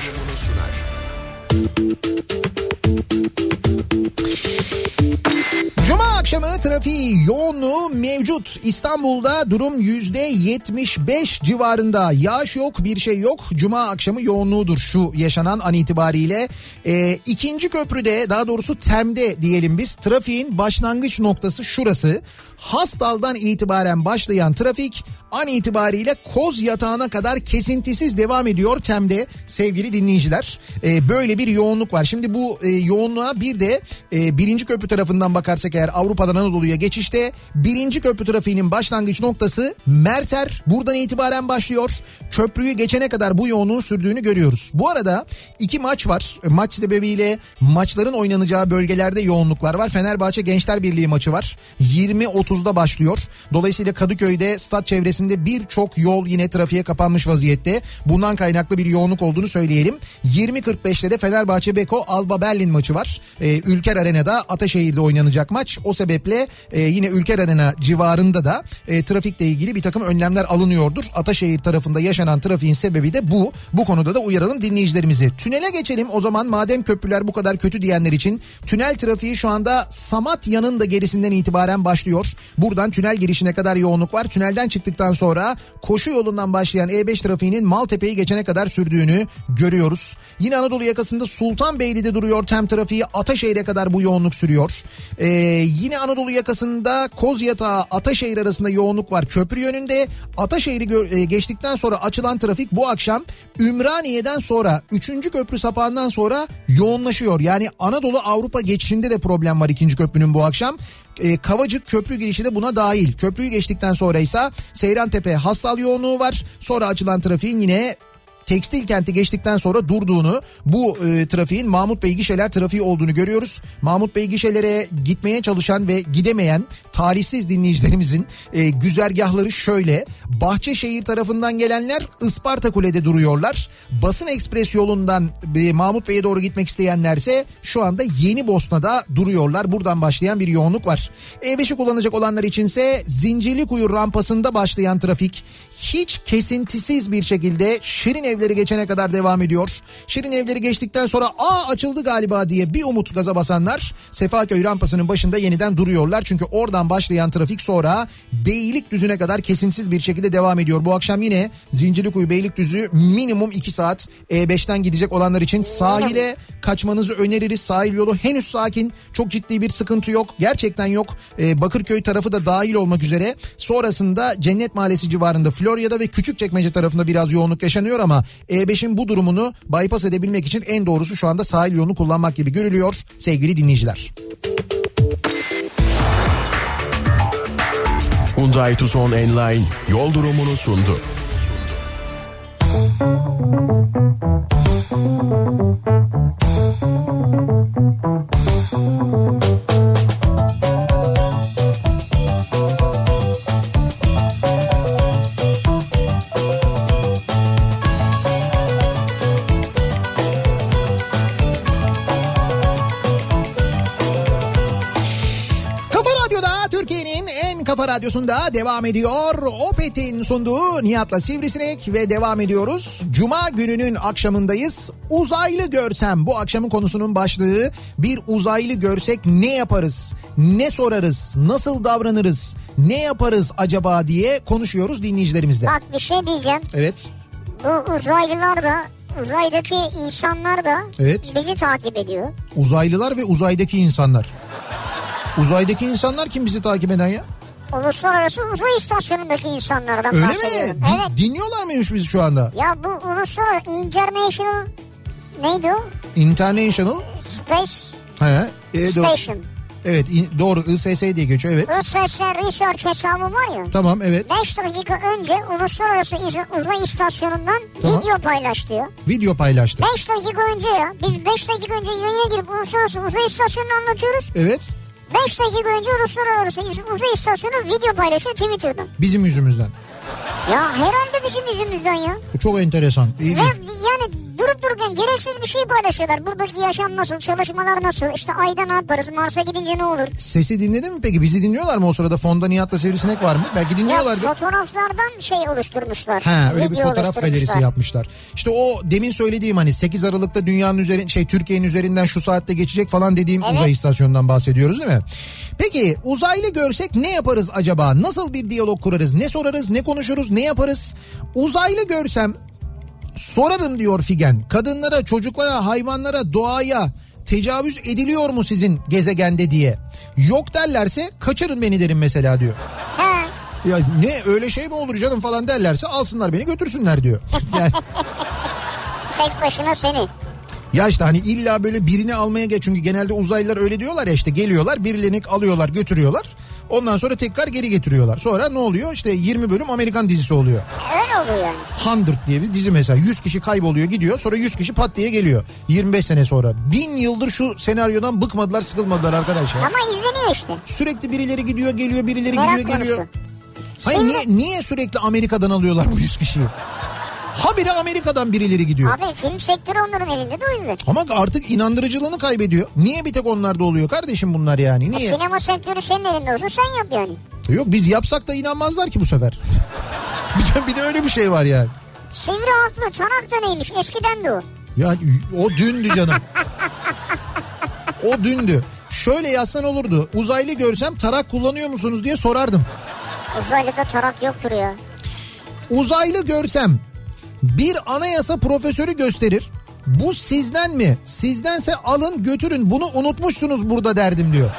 Cuma akşamı trafiği yoğunluğu mevcut. İstanbul'da durum yüzde 75 civarında. Yağış yok bir şey yok. Cuma akşamı yoğunluğudur şu yaşanan an itibariyle. Ee, ikinci köprüde daha doğrusu Tem'de diyelim biz trafiğin başlangıç noktası şurası. Hastal'dan itibaren başlayan trafik an itibariyle Koz Yatağı'na kadar kesintisiz devam ediyor Tem'de sevgili dinleyiciler. Ee, böyle bir yoğunluk var. Şimdi bu e, yoğunluğa bir de e, birinci köprü tarafından bakarsak eğer Avrupa'dan Anadolu'ya geçişte birinci köprü trafiğinin başlangıç noktası Merter buradan itibaren başlıyor. Köprüyü geçene kadar bu yoğunluğun sürdüğünü görüyoruz. Bu arada iki maç var. Maç sebebiyle maçların oynanacağı bölgelerde yoğunluklar var. Fenerbahçe Gençler Birliği maçı var. 20.30'da başlıyor. Dolayısıyla Kadıköy'de stat çevresinde birçok yol yine trafiğe kapanmış vaziyette. Bundan kaynaklı bir yoğunluk olduğunu söyleyelim. 20.45'te de Fenerbahçe Beko Alba Berlin maçı var. Ee, Ülker Arena'da Ataşehir'de oynanacak maç. O sebeple e, yine Ülker Arena civarında da e, trafikle ilgili bir takım önlemler alınıyordur. Ataşehir tarafında yaşanan trafiğin sebebi de bu. Bu konuda da uyaralım dinleyicilerimizi. Tünele geçelim o zaman madem köprüler bu kadar kötü diyenler için. Tünel trafiği şu anda Samatya'nın da gerisinden itibaren başlıyor. Buradan tünel girişine kadar yoğunluk var. Tünelden çıktıktan sonra koşu yolundan başlayan E5 trafiğinin Maltepe'yi geçene kadar sürdüğünü görüyoruz. Yine Anadolu yakasında Sultanbeyli'de duruyor tem trafiği. Ataşehir'e kadar bu yoğunluk sürüyor. Ee, yine Anadolu yakasında Kozyatağı Ataşehir arasında yoğunluk var. Köprü yönünde Ataşehir'i e, geçtikten sonra açılan trafik bu akşam Ümraniye'den sonra 3. köprü sapağından sonra yoğunlaşıyor. Yani Anadolu Avrupa geçişinde de problem var ikinci köprünün bu akşam. E, Kavacık köprü girişi de buna dahil. Köprüyü geçtikten sonra ise Seyrantepe hastal yoğunluğu var. Sonra açılan trafiğin yine tekstil kenti geçtikten sonra durduğunu bu e, trafiğin Mahmut Bey gişeler trafiği olduğunu görüyoruz. Mahmut Bey gişelere gitmeye çalışan ve gidemeyen talihsiz dinleyicilerimizin e, güzergahları şöyle. Bahçeşehir tarafından gelenler Isparta Kule'de duruyorlar. Basın Ekspres yolundan e, Mahmut Bey'e doğru gitmek isteyenlerse şu anda Yeni Bosna'da duruyorlar. Buradan başlayan bir yoğunluk var. E5'i kullanacak olanlar içinse Zincirlikuyu rampasında başlayan trafik hiç kesintisiz bir şekilde Şirin Evleri geçene kadar devam ediyor. Şirin Evleri geçtikten sonra aa açıldı galiba diye bir umut gaza basanlar Sefaköy rampasının başında yeniden duruyorlar. Çünkü oradan başlayan trafik sonra Beylikdüzü'ne kadar kesintisiz bir şekilde devam ediyor. Bu akşam yine Zincirlikuyu Beylikdüzü minimum 2 saat E5'ten gidecek olanlar için sahile kaçmanızı öneririz. Sahil yolu henüz sakin. Çok ciddi bir sıkıntı yok. Gerçekten yok. Ee, Bakırköy tarafı da dahil olmak üzere. Sonrasında Cennet Mahallesi civarında Florya'da ve Küçükçekmece tarafında biraz yoğunluk yaşanıyor ama E5'in bu durumunu bypass edebilmek için en doğrusu şu anda sahil yolunu kullanmak gibi görülüyor sevgili dinleyiciler. Hyundai Tucson Enline yol durumunu sundu. Kafa devam ediyor. Opet'in sunduğu Nihat'la Sivrisinek ve devam ediyoruz. Cuma gününün akşamındayız. Uzaylı görsem bu akşamın konusunun başlığı bir uzaylı görsek ne yaparız? Ne sorarız? Nasıl davranırız? Ne yaparız acaba diye konuşuyoruz dinleyicilerimizle. Bak bir şey diyeceğim. Evet. Bu uzaylılar da uzaydaki insanlar da Evet. bizi takip ediyor. Uzaylılar ve uzaydaki insanlar. Uzaydaki insanlar kim bizi takip eden ya? Uluslararası uzay istasyonundaki insanlardan Öyle mi? bahsediyorum. Din- Evet. Dinliyorlar mıymış bizi şu anda? Ya bu uluslararası international neydi o? International. Space He. e, Station. evet in- doğru ISS diye geçiyor evet. ISS Research hesabı var ya. Tamam evet. 5 dakika önce Uluslararası İz- Uzay İstasyonu'ndan Tamam. video paylaş diyor. Video paylaştı. 5 dakika önce ya. Biz 5 dakika önce yayına girip Uluslararası Uzay İstasyonu'nu anlatıyoruz. Evet. 5 dakika önce Uluslararası Uzay İstasyonu video paylaşıyor Twitter'dan. Bizim yüzümüzden. Ya herhalde bizim yüzümüzden ya. Bu çok enteresan. İyi Ve yani durup dururken gereksiz bir şey paylaşıyorlar. Buradaki yaşam nasıl, çalışmalar nasıl, işte ayda ne yaparız, Mars'a gidince ne olur? Sesi dinledin mi peki? Bizi dinliyorlar mı o sırada? Fonda Nihat'la Sivrisinek var mı? Belki Ya dinliyorlardır. fotoğraflardan şey oluşturmuşlar. Ha öyle bir fotoğraf galerisi yapmışlar. İşte o demin söylediğim hani 8 Aralık'ta dünyanın üzerinde şey Türkiye'nin üzerinden şu saatte geçecek falan dediğim Evet. uzay istasyonundan bahsediyoruz değil mi? Peki uzaylı görsek ne yaparız acaba? Nasıl bir diyalog kurarız? Ne sorarız? Ne konuşuruz? Ne yaparız? Uzaylı görsem sorarım diyor Figen. Kadınlara, çocuklara, hayvanlara, doğaya tecavüz ediliyor mu sizin gezegende diye. Yok derlerse kaçırın beni derim mesela diyor. Ha. Ya ne öyle şey mi olur canım falan derlerse alsınlar beni götürsünler diyor. Yani, Tek başına seni. ya işte hani illa böyle birini almaya geç çünkü genelde uzaylılar öyle diyorlar ya işte geliyorlar birilerini alıyorlar götürüyorlar. Ondan sonra tekrar geri getiriyorlar. Sonra ne oluyor? İşte 20 bölüm Amerikan dizisi oluyor. Öyle oluyor yani. 100 diye bir dizi mesela 100 kişi kayboluyor gidiyor sonra 100 kişi pat diye geliyor 25 sene sonra. Bin yıldır şu senaryodan bıkmadılar sıkılmadılar arkadaşlar. Ama izleniyor işte. Sürekli birileri gidiyor geliyor birileri Merak gidiyor geliyor. Hayır Şimdi- niye, niye sürekli Amerika'dan alıyorlar bu 100 kişiyi? Habire Amerika'dan birileri gidiyor. Abi film sektörü onların elinde de o yüzden. Ama artık inandırıcılığını kaybediyor. Niye bir tek onlarda oluyor kardeşim bunlar yani? Niye? Sinema sektörü senin elinde olsa sen yap yani. Yok biz yapsak da inanmazlar ki bu sefer. bir, de, bir de öyle bir şey var yani. Sivri haklı tanak da neymiş eskiden de o. Yani o dündü canım. o dündü. Şöyle yazsan olurdu. Uzaylı görsem tarak kullanıyor musunuz diye sorardım. Uzaylıda tarak yoktur ya. Uzaylı görsem bir anayasa profesörü gösterir. Bu sizden mi? Sizdense alın götürün bunu unutmuşsunuz burada derdim diyor.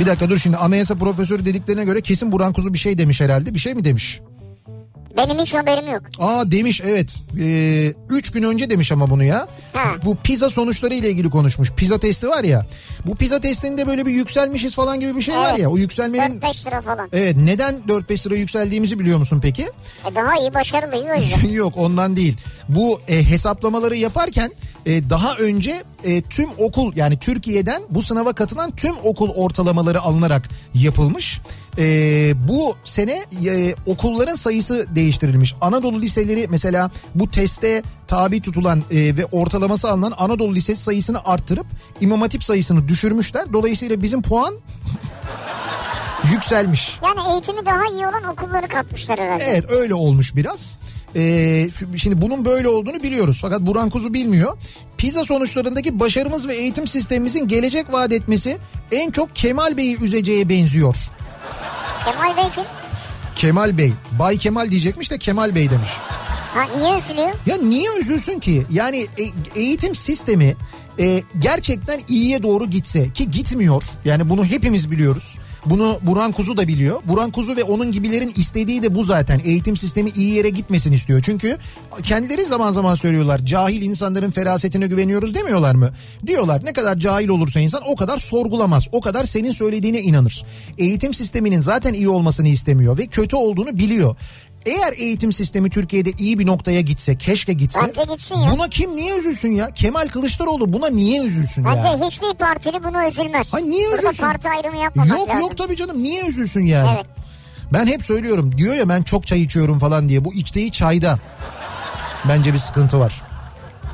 Bir dakika dur şimdi anayasa profesörü dediklerine göre kesin Burhan Kuzu bir şey demiş herhalde. Bir şey mi demiş? Benim hiç haberim yok. Aa demiş evet. Ee, üç gün önce demiş ama bunu ya. Ha. Bu pizza sonuçları ile ilgili konuşmuş. Pizza testi var ya. Bu pizza testinde böyle bir yükselmişiz falan gibi bir şey var Evet. ya. O yükselmenin 4-5 lira falan. Evet neden 4-5 lira yükseldiğimizi biliyor musun peki? E daha iyi başarılıyız o yüzden. Yok ondan değil. Bu e, hesaplamaları yaparken e, daha önce e, tüm okul yani Türkiye'den bu sınava katılan tüm okul ortalamaları alınarak yapılmış. E, bu sene e, okulların sayısı değiştirilmiş. Anadolu liseleri mesela bu teste tabi tutulan e, ve ortalaması alınan Anadolu Lisesi sayısını arttırıp İmam Hatip sayısını düşürmüşler. Dolayısıyla bizim puan yükselmiş. Yani eğitimi daha iyi olan okulları katmışlar herhalde. Evet öyle olmuş biraz. Ee, şimdi bunun böyle olduğunu biliyoruz fakat Burhan Kuzu bilmiyor. PISA sonuçlarındaki başarımız ve eğitim sistemimizin gelecek vaat etmesi en çok Kemal Bey'i üzeceğe benziyor. Kemal Bey kim? Kemal Bey. Bay Kemal diyecekmiş de Kemal Bey demiş. Ha niye üzülüyor? Ya niye üzülsün ki? Yani e- eğitim sistemi e, gerçekten iyiye doğru gitse ki gitmiyor. Yani bunu hepimiz biliyoruz. Bunu Burhan Kuzu da biliyor. Burhan Kuzu ve onun gibilerin istediği de bu zaten. Eğitim sistemi iyi yere gitmesin istiyor. Çünkü kendileri zaman zaman söylüyorlar. Cahil insanların ferasetine güveniyoruz demiyorlar mı? Diyorlar ne kadar cahil olursa insan o kadar sorgulamaz. O kadar senin söylediğine inanır. Eğitim sisteminin zaten iyi olmasını istemiyor ve kötü olduğunu biliyor. Eğer eğitim sistemi Türkiye'de iyi bir noktaya gitse, keşke gitse. Bence gitsin ya. Buna kim niye üzülsün ya? Kemal Kılıçdaroğlu buna niye üzülsün Bence ya? hiçbir partili buna üzülmez. Ha niye Burada üzülsün? parti ayrımı yapmamak Yok lazım. yok tabii canım niye üzülsün yani? Evet. Ben hep söylüyorum diyor ya ben çok çay içiyorum falan diye. Bu içtiği çayda bence bir sıkıntı var.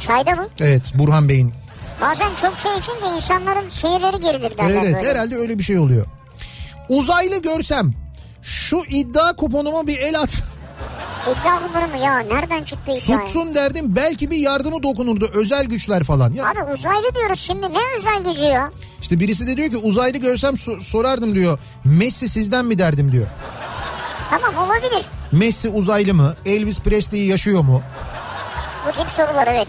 Çayda mı? Evet Burhan Bey'in. Bazen çok çay içince insanların sinirleri gerilir derler Evet böyle. herhalde öyle bir şey oluyor. Uzaylı görsem şu iddia kuponuma bir el at. İddia kuponu mu ya? Nereden çıktı iddia? Tutsun derdim belki bir yardımı dokunurdu özel güçler falan. Ya Abi uzaylı diyoruz şimdi ne özel gücü ya? işte birisi de diyor ki uzaylı görsem so- sorardım diyor. Messi sizden mi derdim diyor. Tamam olabilir. Messi uzaylı mı? Elvis Presley yaşıyor mu? Bu tip sorular evet.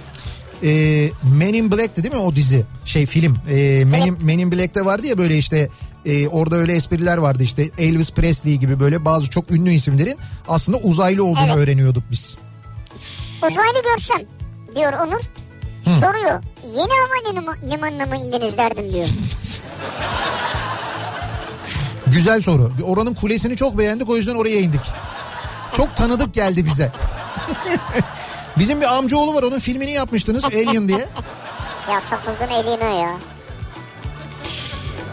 Ee, Men in Black'ti değil mi o dizi? Şey film. Ee, Men, in, Men in Black'te vardı ya böyle işte e, orada öyle espriler vardı işte Elvis Presley gibi böyle bazı çok ünlü isimlerin aslında uzaylı olduğunu Evet. öğreniyorduk biz. Uzaylı görsem diyor Onur. Soruyor. Yeni hava limanına mı indiniz derdim diyor. Güzel soru. Oranın kulesini çok beğendik o yüzden oraya indik. Çok tanıdık geldi bize. Bizim bir amcaoğlu var onun filmini yapmıştınız Alien diye. Ya takıldın eline ya.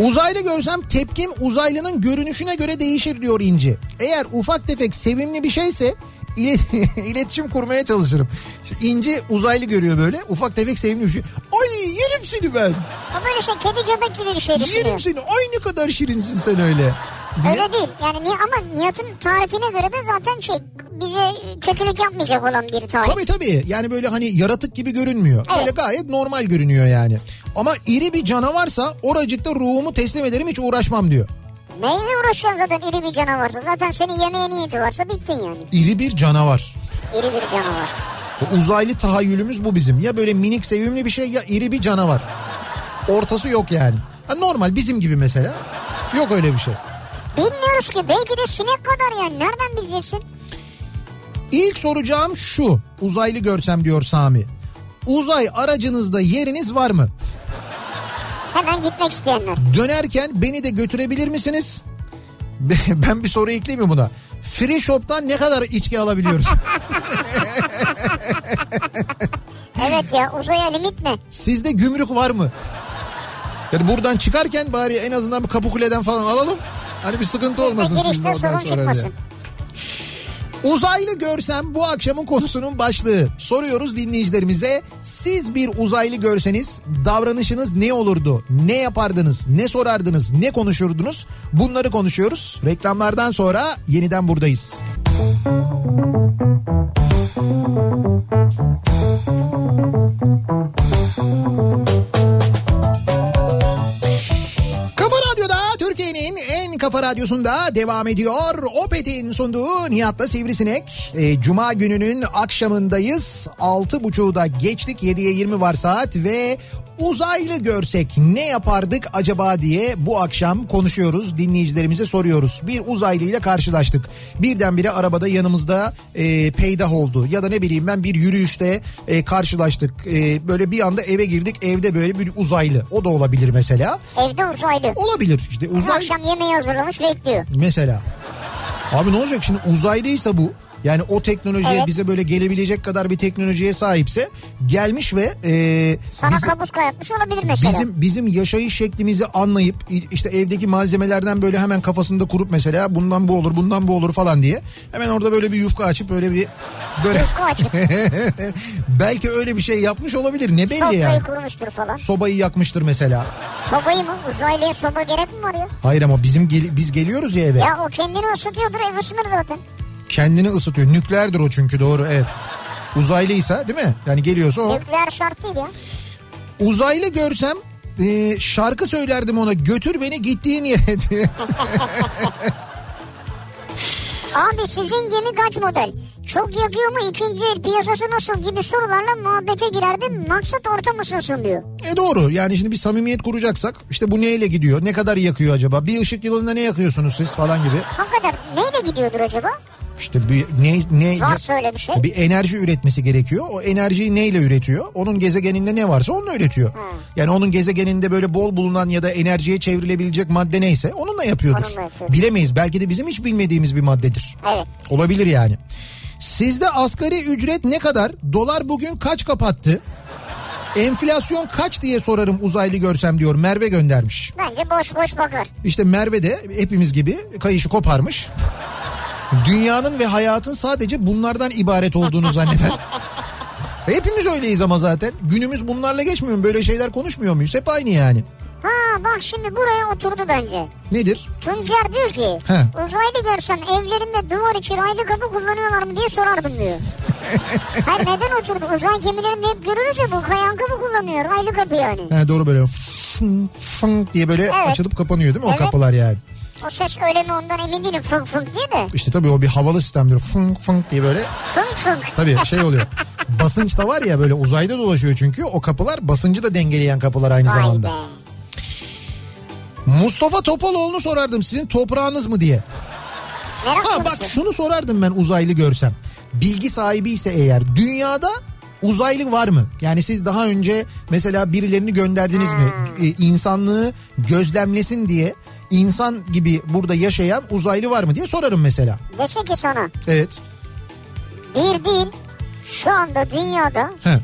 Uzaylı görsem tepkim uzaylının görünüşüne göre değişir diyor İnci. Eğer ufak tefek sevimli bir şeyse iletişim kurmaya çalışırım. İşte İnci uzaylı görüyor böyle ufak tefek sevimli bir şey. Ay yerim seni ben. O böyle şey kedi köpek gibi bir şey Yerim düşünüyor. seni. Ay ne kadar şirinsin sen öyle. Diye. Öyle değil. Yani ni ama Nihat'ın tarifine göre de zaten şey bize kötülük yapmayacak olan bir tarif. Tabii tabii yani böyle hani yaratık gibi görünmüyor. Evet. Böyle gayet normal görünüyor yani. Ama iri bir canavarsa oracıkta ruhumu teslim ederim hiç uğraşmam diyor. Neyle uğraşacaksın zaten iri bir canavarsa? Zaten senin yemeğe niyeti varsa bittin yani. İri bir canavar. İri bir canavar. O uzaylı tahayyülümüz bu bizim. Ya böyle minik sevimli bir şey ya iri bir canavar. Ortası yok yani. Ha normal bizim gibi mesela. Yok öyle bir şey. Bilmiyoruz ki belki de sinek kadar yani nereden bileceksin? İlk soracağım şu. Uzaylı görsem diyor Sami. Uzay aracınızda yeriniz var mı? Hemen gitmek isteyenler. Dönerken beni de götürebilir misiniz? Ben bir soru ekleyeyim mi buna? Free Shop'tan ne kadar içki alabiliyoruz? Evet ya uzaya limit ne? Sizde gümrük var mı? Yani buradan çıkarken bari en azından bir Kapıkule'den falan alalım. Hani bir sıkıntı olmasın Girişte sizde ondan sorun sonra diye. Uzaylı görsem bu akşamın konusunun başlığı. Soruyoruz dinleyicilerimize. Siz bir uzaylı görseniz davranışınız ne olurdu? Ne yapardınız? Ne sorardınız? Ne konuşurdunuz? Bunları konuşuyoruz. Reklamlardan sonra yeniden buradayız. Kafa radyosunda devam ediyor. Opet'in sunduğu Nihat'la Sivrisinek. E, Cuma gününün akşamındayız. 6.30'da geçtik 7'ye 20 var saat ve uzaylı görsek ne yapardık acaba diye bu akşam konuşuyoruz. Dinleyicilerimize soruyoruz. Bir uzaylı ile karşılaştık. Birdenbire arabada yanımızda e, peydah oldu. Ya da ne bileyim ben bir yürüyüşte e, karşılaştık. E, böyle bir anda eve girdik. Evde böyle bir uzaylı. O da olabilir mesela. Evde uzaylı. Olabilir işte Bu uzay akşam yemeği hazırlamış bekliyor. mesela. Abi ne olacak şimdi uzaylıysa bu Yani o teknolojiye Evet. bize böyle gelebilecek kadar bir teknolojiye sahipse gelmiş ve e, Sana bizim- kabuska yapmış olabilir mesela. Bizim bizim yaşayış şeklimizi anlayıp işte evdeki malzemelerden böyle hemen kafasında kurup mesela bundan bu olur bundan bu olur falan diye hemen orada böyle bir yufka açıp böyle bir böyle Yufka açıp. belki öyle bir şey yapmış olabilir ne belli Sofrayı yani. kurmuştur falan. Sobayı yakmıştır mesela. Sobayı mı? Uzaylıya soba gerek mi var ya? Hayır ama bizim gel- biz geliyoruz ya eve. Ya o kendini ısıtıyordur ev ısınır zaten. Kendini ısıtıyor. Nükleerdir o çünkü doğru evet. Uzaylıysa değil mi? Yani geliyorsa o. Nükleer şart değil ya. Uzaylı görsem e, şarkı söylerdim ona götür beni gittiğin yere diye. Abi sizin gemi kaç model? Çok yakıyor mu ikinci el piyasası nasıl gibi sorularla muhabbete girerdim. Maksat ortam ısınsın diyor. E doğru yani şimdi bir samimiyet kuracaksak işte bu neyle gidiyor ne kadar yakıyor acaba bir ışık yılında ne yakıyorsunuz siz falan gibi Hakikaten neyle gidiyordur acaba? İşte bir ne ne Varsa öyle bir şey. bir enerji üretmesi gerekiyor o enerjiyi neyle üretiyor onun gezegeninde ne varsa onunla üretiyor yani onun gezegeninde böyle bol bulunan ya da enerjiye çevrilebilecek madde neyse onunla yapıyordur Onunla yapıyor. bilemeyiz belki de bizim hiç bilmediğimiz bir maddedir Evet. olabilir yani sizde asgari ücret ne kadar dolar bugün kaç kapattı Enflasyon kaç diye sorarım uzaylı görsem diyor Merve göndermiş. Bence boş boş bakar. İşte Merve de hepimiz gibi kayışı koparmış. Dünyanın ve hayatın sadece bunlardan ibaret olduğunu zanneden. Hepimiz öyleyiz ama zaten. Günümüz bunlarla geçmiyor mu? Böyle şeyler konuşmuyor muyuz? Hep aynı yani. Ha bak şimdi buraya oturdu bence. Nedir? Tuncer diyor ki He. uzaylı görsem evlerinde duvar içi raylı kapı kullanıyorlar mı diye sorardım diyor. Hayır neden oturdu? Uzay gemilerinde hep görürüz ya bu kayan kapı kullanıyor raylı kapı yani. He, doğru böyle fın fın diye böyle Evet. açılıp kapanıyor değil mi o Evet. kapılar yani? O ses öyle mi ondan emin değilim fınk fınk diye de. İşte tabii o bir havalı sistemdir. Fın fın diye böyle Fınk fınk. tabii şey oluyor. Basınç da var ya böyle uzayda dolaşıyor çünkü o kapılar basıncı da dengeleyen kapılar aynı Vay zamanda. be. Mustafa Topaloğlu'nu sorardım sizin toprağınız mı diye. Merak Ha bak konusu. şunu sorardım ben uzaylı görsem. Bilgi sahibi ise eğer dünyada uzaylı var mı? Yani siz daha önce mesela birilerini gönderdiniz mi? Hmm. Ee, insanlığı gözlemlesin diye insan gibi burada yaşayan uzaylı var mı diye sorarım mesela. Dese ki sana Evet. bir değil şu anda dünyada He.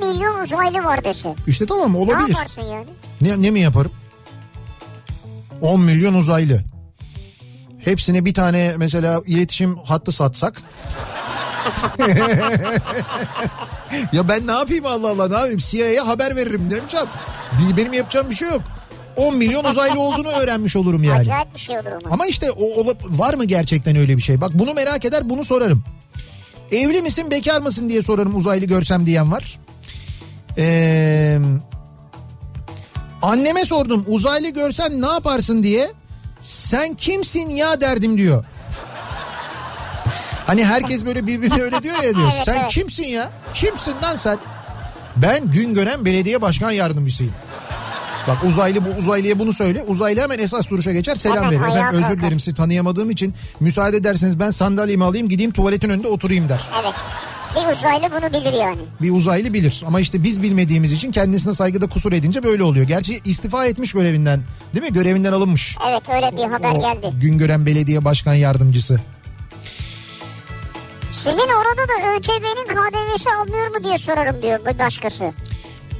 10 milyon uzaylı var dese. İşte tamam Ne olabilir. yaparsın yani? Ne, ne mi yaparım? 10 milyon uzaylı. Hepsine bir tane mesela iletişim hattı satsak. ya ben ne yapayım Allah Allah ne yapayım CIA'ya haber veririm ne yapacağım? Benim yapacağım bir şey yok. 10 milyon uzaylı olduğunu öğrenmiş olurum yani. Acayip bir şey olur ama. Ama işte o, ola- var mı gerçekten öyle bir şey? Bak bunu merak eder bunu sorarım. Evli misin bekar mısın diye sorarım uzaylı görsem diyen var. Ee, anneme sordum uzaylı görsen ne yaparsın diye. Sen kimsin ya derdim diyor. Hani herkes böyle birbirine öyle diyor ya diyor. Sen kimsin ya? Kimsin lan sen? Ben Güngören Belediye Başkan Yardımcısıyım. Bak uzaylı bu uzaylıya bunu söyle. Uzaylı hemen esas duruşa geçer selam verir. Efendim özür dilerim sizi tanıyamadığım için müsaade ederseniz ben sandalyemi alayım gideyim tuvaletin önünde oturayım der. Evet. Bir uzaylı bunu bilir yani. Bir uzaylı bilir ama işte biz bilmediğimiz için kendisine saygıda kusur edince böyle oluyor. Gerçi istifa etmiş görevinden değil mi? Görevinden alınmış. Evet öyle bir haber O geldi. Güngören Belediye Başkan Yardımcısı. Sizin orada da ÖTV'nin KDV'si alınıyor mu diye sorarım diyor bir başkası.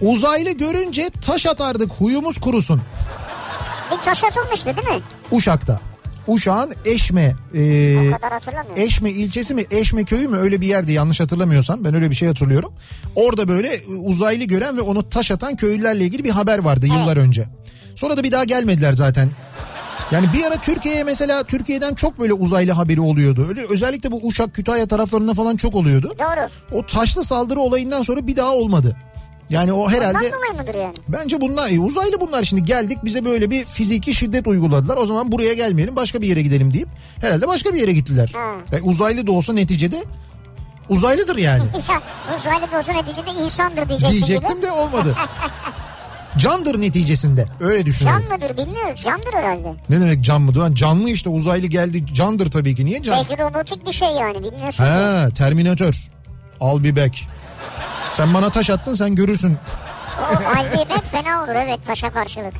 Uzaylı görünce taş atardık huyumuz kurusun. Bir taş atılmıştı değil mi? Uşak'ta. Uşak'ın Eşme e. Eşme ilçesi mi Eşme köyü mü öyle bir yerde yanlış hatırlamıyorsam ben öyle bir şey hatırlıyorum. Orada böyle e, uzaylı gören ve onu taş atan köylülerle ilgili bir haber vardı yıllar önce. Sonra da bir daha gelmediler zaten. Yani bir ara Türkiye'ye mesela Türkiye'den çok böyle uzaylı haberi oluyordu. Öyle özellikle bu Uşak Kütahya taraflarında falan çok oluyordu. Doğru. O taşlı saldırı olayından sonra bir daha olmadı. Yani o herhalde Ondan dolayı mıdır yani? Bence bunlar e, uzaylı bunlar şimdi geldik bize böyle bir fiziki şiddet uyguladılar. O zaman buraya gelmeyelim başka bir yere gidelim deyip herhalde başka bir yere gittiler. E, uzaylı da olsa neticede uzaylıdır yani. Ya uzaylı da olsa neticede insandır diyeceksin Diyecektim gibi. de olmadı. Candır neticesinde öyle düşünüyorum. Can mıdır bilmiyoruz. Candır herhalde. Ne demek can mıdır? Lan canlı işte uzaylı geldi candır tabii ki. Niye can? Belki robotik bir şey yani bilmiyorsun. He Terminator. Al bir bek. Sen bana taş attın sen görürsün. O pek fena olur evet taşa karşılık.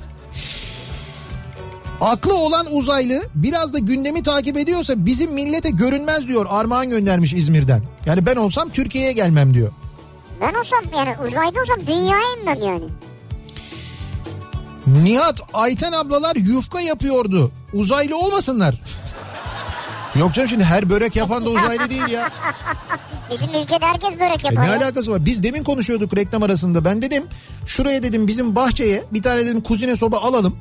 Aklı olan uzaylı biraz da gündemi takip ediyorsa bizim millete görünmez diyor. Armağan göndermiş İzmir'den. Yani ben olsam Türkiye'ye gelmem diyor. Ben olsam yani uzayda olsam dünyaya inmem yani. Nihat Ayten ablalar yufka yapıyordu. Uzaylı olmasınlar. Yok canım şimdi her börek yapan da uzaylı değil ya. Bizim ülkede herkes börek E yapar. ne ya. alakası var? Biz demin konuşuyorduk reklam arasında. Ben dedim şuraya dedim bizim bahçeye bir tane dedim kuzine soba alalım.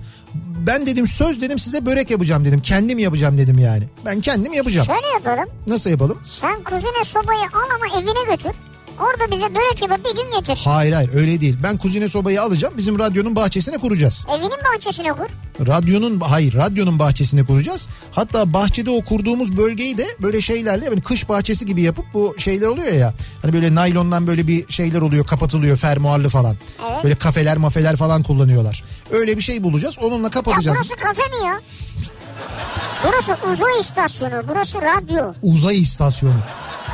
Ben dedim söz dedim size börek yapacağım dedim. Kendim yapacağım dedim yani. Ben kendim yapacağım. Şöyle yapalım. Nasıl yapalım? Sen kuzine sobayı al ama evine götür. Orada bize börek yapıp bir gün getir. Hayır hayır öyle değil. Ben kuzine sobayı alacağım bizim radyonun bahçesine kuracağız. Evinin bahçesine kur. Radyonun hayır radyonun bahçesine kuracağız. Hatta bahçede o kurduğumuz bölgeyi de böyle şeylerle yani kış bahçesi gibi yapıp bu şeyler oluyor ya. Hani böyle naylondan böyle bir şeyler oluyor kapatılıyor fermuarlı falan. Evet. Böyle kafeler mafeler falan kullanıyorlar. Öyle bir şey bulacağız onunla Ya kapatacağız. burası kafe mi ya? Burası uzay istasyonu. Burası radyo. Uzay istasyonu.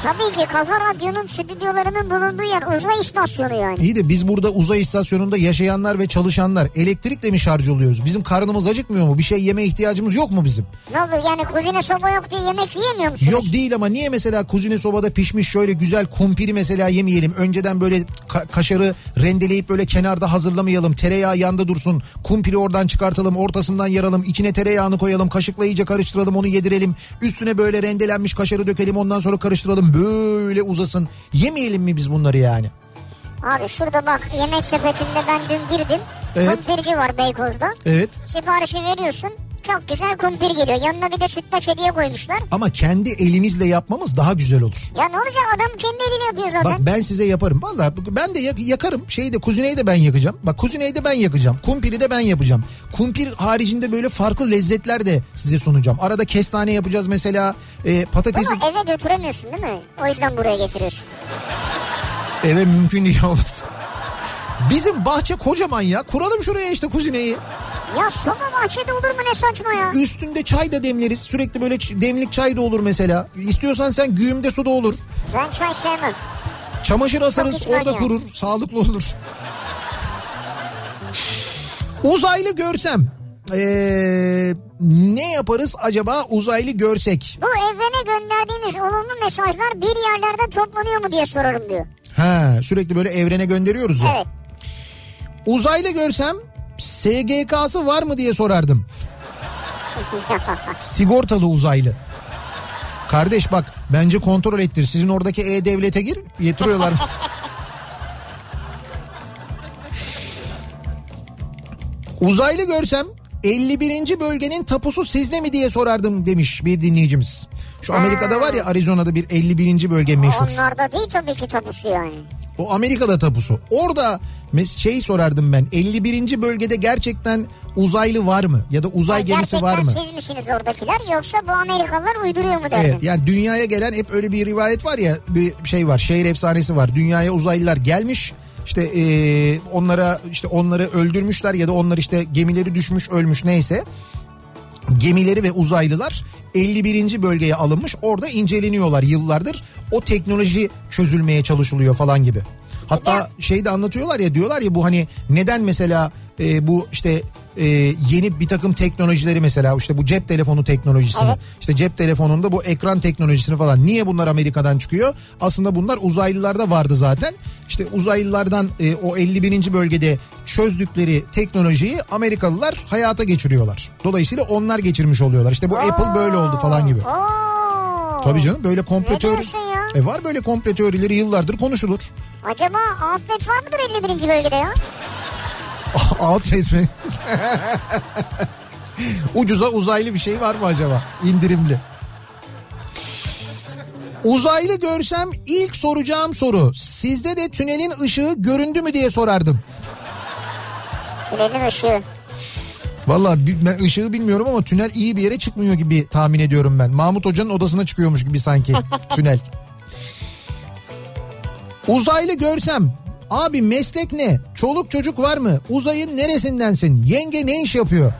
Tabii ki Kafa Radyo'nun stüdyolarının bulunduğu yer uzay istasyonu yani. İyi de biz burada uzay istasyonunda yaşayanlar ve çalışanlar elektrikle mi şarj oluyoruz? Bizim karnımız acıkmıyor mu? Bir şey yeme ihtiyacımız yok mu bizim? Ne olur yani kuzine soba yok diye yemek yiyemiyor musunuz? Yok değil ama niye mesela kuzine sobada pişmiş şöyle güzel kumpiri mesela yemeyelim. Önceden böyle ka- kaşarı rendeleyip böyle kenarda hazırlamayalım. Tereyağı yanda dursun. Kumpiri oradan çıkartalım ortasından yaralım. içine tereyağını koyalım. Kaşıkla iyice karıştıralım onu yedirelim. Üstüne böyle rendelenmiş kaşarı dökelim ondan sonra karıştıralım. Böyle uzasın. Yemeyelim mi biz bunları yani? Abi şurada bak yemek sepetinde ben dün girdim. Evet. Kumpirci var Beykoz'da. Evet. Siparişi veriyorsun. Çok güzel kumpir geliyor. Yanına bir de sütlaç hediye koymuşlar. Ama kendi elimizle yapmamız daha güzel olur. Ya ne olacak adam kendi eliyle yapıyor Bak zaten. ben size yaparım. Vallahi ben de yak- yakarım. Şeyi de kuzineyi de ben yakacağım. Bak kuzineyi de ben yakacağım. Kumpiri de ben yapacağım. Kumpir haricinde böyle farklı lezzetler de size sunacağım. Arada kestane yapacağız mesela. E, patatesi Ama eve götüremiyorsun değil mi? O yüzden buraya getiriyorsun. eve mümkün değil olmaz. Bizim bahçe kocaman ya. Kuralım şuraya işte kuzineyi. Ya soba bahçede olur mu ne saçma ya? Üstünde çay da demleriz. Sürekli böyle demlik çay da olur mesela. İstiyorsan sen güğümde su da olur. Ben çay sevmem. Çamaşır asarız orada ya. kurur. Sağlıklı olur. Uzaylı görsem ee, ne yaparız acaba uzaylı görsek? Bu evrene gönderdiğimiz olumlu mesajlar bir yerlerde toplanıyor mu diye sorarım diyor. Ha sürekli böyle evrene gönderiyoruz ya. Evet. Uzaylı görsem SGK'sı var mı diye sorardım. Sigortalı uzaylı. Kardeş bak bence kontrol ettir. Sizin oradaki E-Devlet'e gir yatırıyorlar. Uzaylı görsem 51. bölgenin tapusu sizde mi diye sorardım demiş bir dinleyicimiz. Şu Amerika'da var ya Arizona'da bir 51. bölge meşhur. Onlarda değil tabii ki tapusu yani. O Amerika'da tapusu. Orada mes- şey sorardım ben 51. bölgede gerçekten uzaylı var mı? Ya da uzay Ya gemisi var mı? Gerçekten siz misiniz oradakiler yoksa bu Amerikalılar uyduruyor mu derdin? Evet yani dünyaya gelen hep öyle bir rivayet var ya bir şey var şehir efsanesi var. Dünyaya uzaylılar gelmiş işte eee, onlara işte onları öldürmüşler ya da onlar işte gemileri düşmüş ölmüş neyse. Gemileri ve uzaylılar 51. bölgeye alınmış orada inceleniyorlar yıllardır. O teknoloji çözülmeye çalışılıyor falan gibi. Hatta şey de anlatıyorlar ya diyorlar ya bu hani neden mesela e, bu işte e, yeni bir takım teknolojileri mesela işte bu cep telefonu teknolojisini Evet. işte cep telefonunda bu ekran teknolojisini falan niye bunlar Amerika'dan çıkıyor? Aslında bunlar uzaylılarda vardı zaten. İşte uzaylılardan e, o 51. bölgede çözdükleri teknolojiyi Amerikalılar hayata geçiriyorlar. Dolayısıyla onlar geçirmiş oluyorlar. İşte bu Apple böyle oldu falan gibi. Oo. Tabii canım böyle komple Ne teori. diyorsun ya? E var böyle komple teorileri yıllardır konuşulur. Acaba outlet var mıdır 51. bölgede ya? Outlet mi? Ucuza uzaylı bir şey var mı acaba? İndirimli. Uzaylı görsem ilk soracağım soru sizde de tünelin ışığı göründü mü diye sorardım. Tünelin ışığı. Valla ben ışığı bilmiyorum ama tünel iyi bir yere çıkmıyor gibi tahmin ediyorum ben. Mahmut Hoca'nın odasına çıkıyormuş gibi sanki tünel. Uzaylı görsem abi meslek ne? Çoluk çocuk var mı? Uzayın neresindensin? Yenge ne iş yapıyor?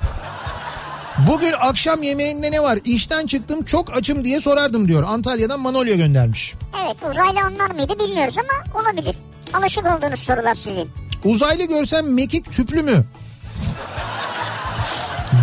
Bugün akşam yemeğinde ne var? İşten çıktım çok açım diye sorardım diyor. Antalya'dan Manolya göndermiş. Evet uzaylı anlar mıydı bilmiyoruz ama olabilir. Alışık olduğunuz sorular sizin. Uzaylı görsem mekik tüplü mü?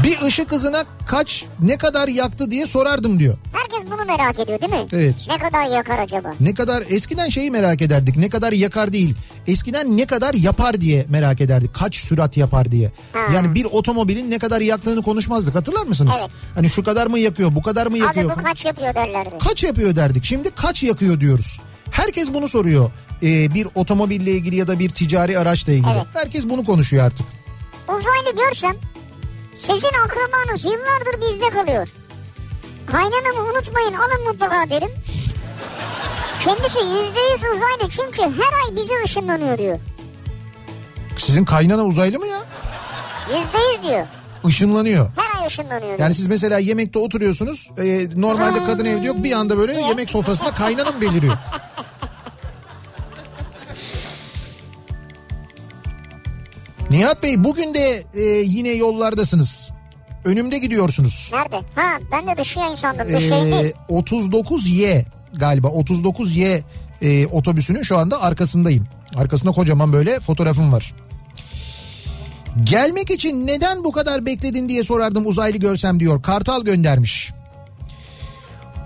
Bir ışık hızına kaç ne kadar yaktı diye sorardım diyor. Herkes bunu merak ediyor değil mi? Evet. Ne kadar yakar acaba? Ne kadar eskiden şeyi merak ederdik. Ne kadar yakar değil. Eskiden ne kadar yapar diye merak ederdik. Kaç sürat yapar diye. Ha. Yani bir otomobilin ne kadar yaktığını konuşmazdık. Hatırlar mısınız? Evet. Hani şu kadar mı yakıyor, bu kadar mı yakıyor? Abi bu kaç yapıyor derlerdi. Kaç yapıyor derdik. Şimdi kaç yakıyor diyoruz. Herkes bunu soruyor. Ee, bir otomobille ilgili ya da bir ticari araçla ilgili. Evet. Herkes bunu konuşuyor artık. Uzaylı görsem sizin akrabanız yıllardır bizde kalıyor. Kaynanamı unutmayın alın mutlaka derim. Kendisi yüzde yüz uzaylı çünkü her ay bize ışınlanıyor diyor. Sizin kaynana uzaylı mı ya? Yüzde yüz diyor. Işınlanıyor. Her ay ışınlanıyor. Yani siz mesela yemekte oturuyorsunuz. e, normalde kadın evde yok. Bir anda böyle yemek sofrasında kaynana mı beliriyor? Nihat Bey bugün de e, yine yollardasınız. Önümde gidiyorsunuz. Nerede? Ha ben de dış yayın sandım. Ee, yayın değil. 39Y galiba 39Y e, otobüsünün şu anda arkasındayım. Arkasında kocaman böyle fotoğrafım var. Gelmek için neden bu kadar bekledin diye sorardım uzaylı görsem diyor. Kartal göndermiş.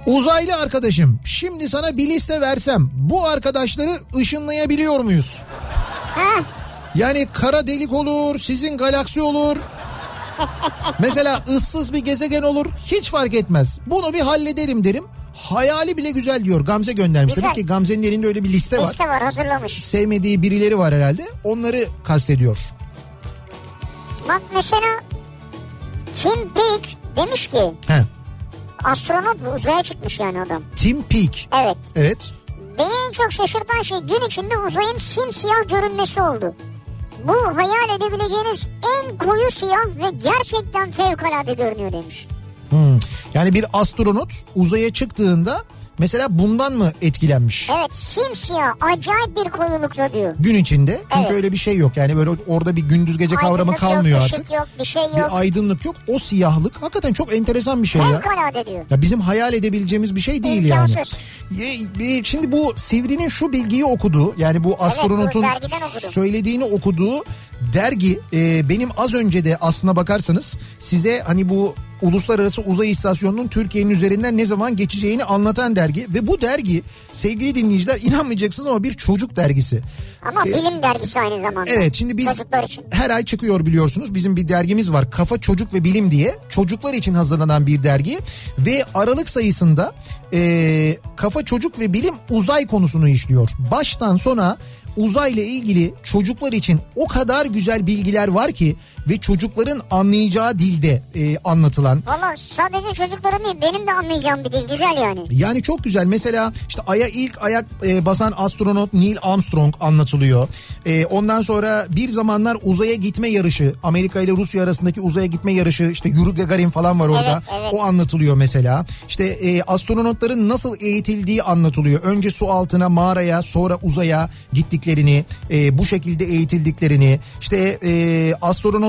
Uzaylı arkadaşım şimdi sana bir liste versem bu arkadaşları ışınlayabiliyor muyuz? Ha, Yani kara delik olur, sizin galaksi olur. Mesela ıssız bir gezegen olur. Hiç fark etmez. Bunu bir hallederim derim. Hayali bile güzel diyor. Gamze göndermiş. Güzel. Demek ki Gamze'nin elinde öyle bir liste var. liste var hazırlamış. Sevmediği birileri var herhalde. Onları kastediyor. Bak mesela Tim Peake demiş ki He. astronot uzaya çıkmış yani adam. Tim Peake. Evet. Evet. Beni en çok şaşırtan şey gün içinde uzayın simsiyah görünmesi oldu. Bu hayal edebileceğiniz en koyu siyah ve gerçekten fevkalade görünüyor demiş. Hmm. Yani bir astronot uzaya çıktığında mesela bundan mı etkilenmiş? Evet simsiyah acayip bir koyulukta diyor. Gün içinde. Çünkü Evet. öyle bir şey yok. Yani böyle orada bir gündüz gece kavramı Aydınlık kalmıyor yok, artık. yok, bir şey yok. Bir aydınlık yok. O siyahlık hakikaten çok enteresan bir şey ya. Fevkalade diyor. Ya bizim hayal edebileceğimiz bir şey değil yani. İmkansız. E, Şimdi bu Sivri'nin şu bilgiyi okudu. Yani bu astronotun okudum. söylediğini okuduğu dergi e, benim az önce de aslına bakarsanız size hani bu Uluslararası Uzay İstasyonu'nun Türkiye'nin üzerinden ne zaman geçeceğini anlatan dergi ve bu dergi sevgili dinleyiciler inanmayacaksınız ama bir çocuk dergisi. Ama E, bilim dergisi aynı zamanda. Evet şimdi biz Çocuklar için. her ay çıkıyor biliyorsunuz. Bizim bir dergimiz var Kafa Çocuk ve Bilim diye. Çocuklar için hazırlanan bir dergi. Ve Aralık sayısında e, Kafa Çocuk ve Bilim uzay konusunu işliyor. Baştan sona uzayla ilgili çocuklar için o kadar güzel bilgiler var ki ve çocukların anlayacağı dilde e, anlatılan Valla sadece çocukların değil benim de anlayacağım bir dil güzel yani. yani çok güzel. Mesela işte Ay'a ilk ayak e, basan astronot Neil Armstrong anlatılıyor. E, ondan sonra bir zamanlar uzaya gitme yarışı, Amerika ile Rusya arasındaki uzaya gitme yarışı, işte Yuri Gagarin falan var orada. Evet, evet. O anlatılıyor mesela. İşte e, astronotların nasıl eğitildiği anlatılıyor. Önce su altına, mağaraya, sonra uzaya gittiklerini, e, bu şekilde eğitildiklerini, işte e,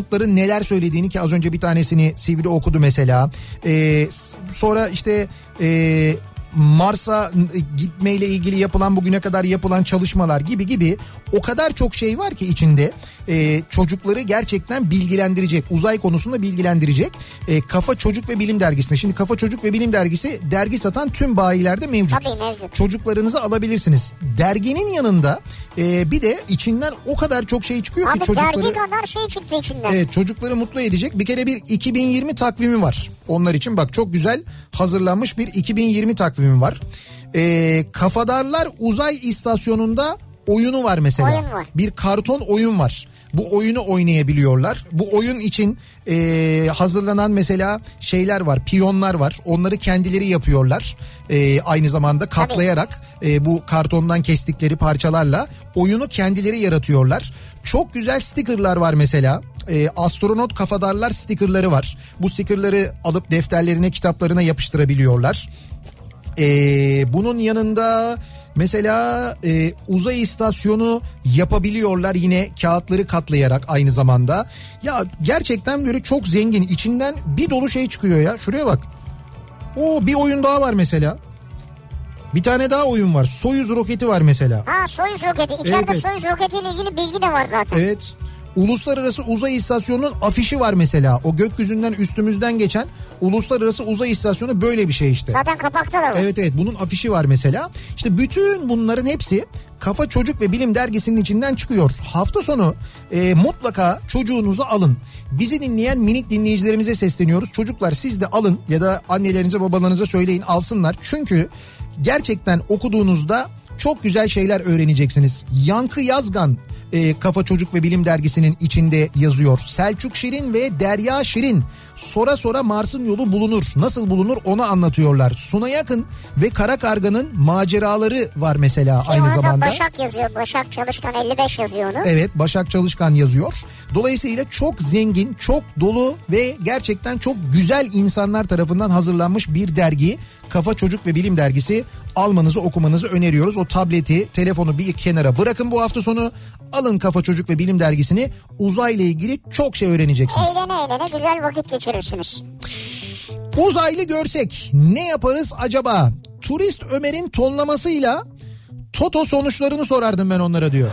astronotların neler söylediğini ki az önce bir tanesini Sivri okudu mesela. E, s- sonra işte e, Mars'a gitmeyle ilgili yapılan bugüne kadar yapılan çalışmalar gibi gibi o kadar çok şey var ki içinde e, çocukları gerçekten bilgilendirecek uzay konusunda bilgilendirecek E, Kafa Çocuk ve Bilim Dergisi'nde şimdi Kafa Çocuk ve Bilim Dergisi dergi satan tüm bayilerde mevcut. Tabii mevcut. Çocuklarınızı alabilirsiniz. Derginin yanında e, bir de içinden o kadar çok şey çıkıyor Abi ki çocukları... dergi kadar şey çıktı içinden. Evet çocukları mutlu edecek. Bir kere bir 2020 takvimi var. Onlar için bak çok güzel hazırlanmış bir 2020 takvimi var. Ee, Kafadarlar Uzay İstasyonu'nda oyunu var mesela. Oyun var. Bir karton oyun var. Bu oyunu oynayabiliyorlar. Bu oyun için e, hazırlanan mesela şeyler var, piyonlar var. Onları kendileri yapıyorlar. E, aynı zamanda katlayarak e, bu kartondan kestikleri parçalarla oyunu kendileri yaratıyorlar. Çok güzel stickerlar var mesela. E, astronot kafadarlar stickerları var. Bu stickerları alıp defterlerine, kitaplarına yapıştırabiliyorlar. Ee, bunun yanında mesela e, uzay istasyonu yapabiliyorlar yine kağıtları katlayarak aynı zamanda. Ya gerçekten böyle çok zengin içinden bir dolu şey çıkıyor ya şuraya bak. O bir oyun daha var mesela. Bir tane daha oyun var. Soyuz roketi var mesela. Ha Soyuz roketi. İçeride Evet. Soyuz roketiyle ilgili bilgi de var zaten. Evet. Uluslararası Uzay İstasyonu'nun afişi var mesela. O gökyüzünden üstümüzden geçen Uluslararası Uzay İstasyonu böyle bir şey işte. Zaten kapakta da var. Evet evet bunun afişi var mesela. İşte bütün bunların hepsi Kafa Çocuk ve Bilim dergisinin içinden çıkıyor. Hafta sonu e, mutlaka çocuğunuzu alın. Bizi dinleyen minik dinleyicilerimize sesleniyoruz. Çocuklar siz de alın ya da annelerinize babalarınıza söyleyin alsınlar. Çünkü gerçekten okuduğunuzda çok güzel şeyler öğreneceksiniz. Yankı Yazgan e, Kafa Çocuk ve Bilim dergisinin içinde yazıyor. Selçuk Şirin ve Derya Şirin Sora sora Mars'ın yolu bulunur. Nasıl bulunur onu anlatıyorlar. Suna Yakın ve Kara Karga'nın maceraları var mesela Ki aynı zamanda. Başak yazıyor. Başak Çalışkan 55 yazıyor onu. Evet Başak Çalışkan yazıyor. Dolayısıyla çok zengin, çok dolu ve gerçekten çok güzel insanlar tarafından hazırlanmış bir dergi. Kafa Çocuk ve Bilim Dergisi almanızı okumanızı öneriyoruz. O tableti, telefonu bir kenara bırakın bu hafta sonu. Alın Kafa Çocuk ve Bilim Dergisi'ni. Uzayla ilgili çok şey öğreneceksiniz. Eğlene eğlene güzel vakit geçirirsiniz. Uzaylı görsek ne yaparız acaba? Turist Ömer'in tonlamasıyla Toto sonuçlarını sorardım ben onlara diyor.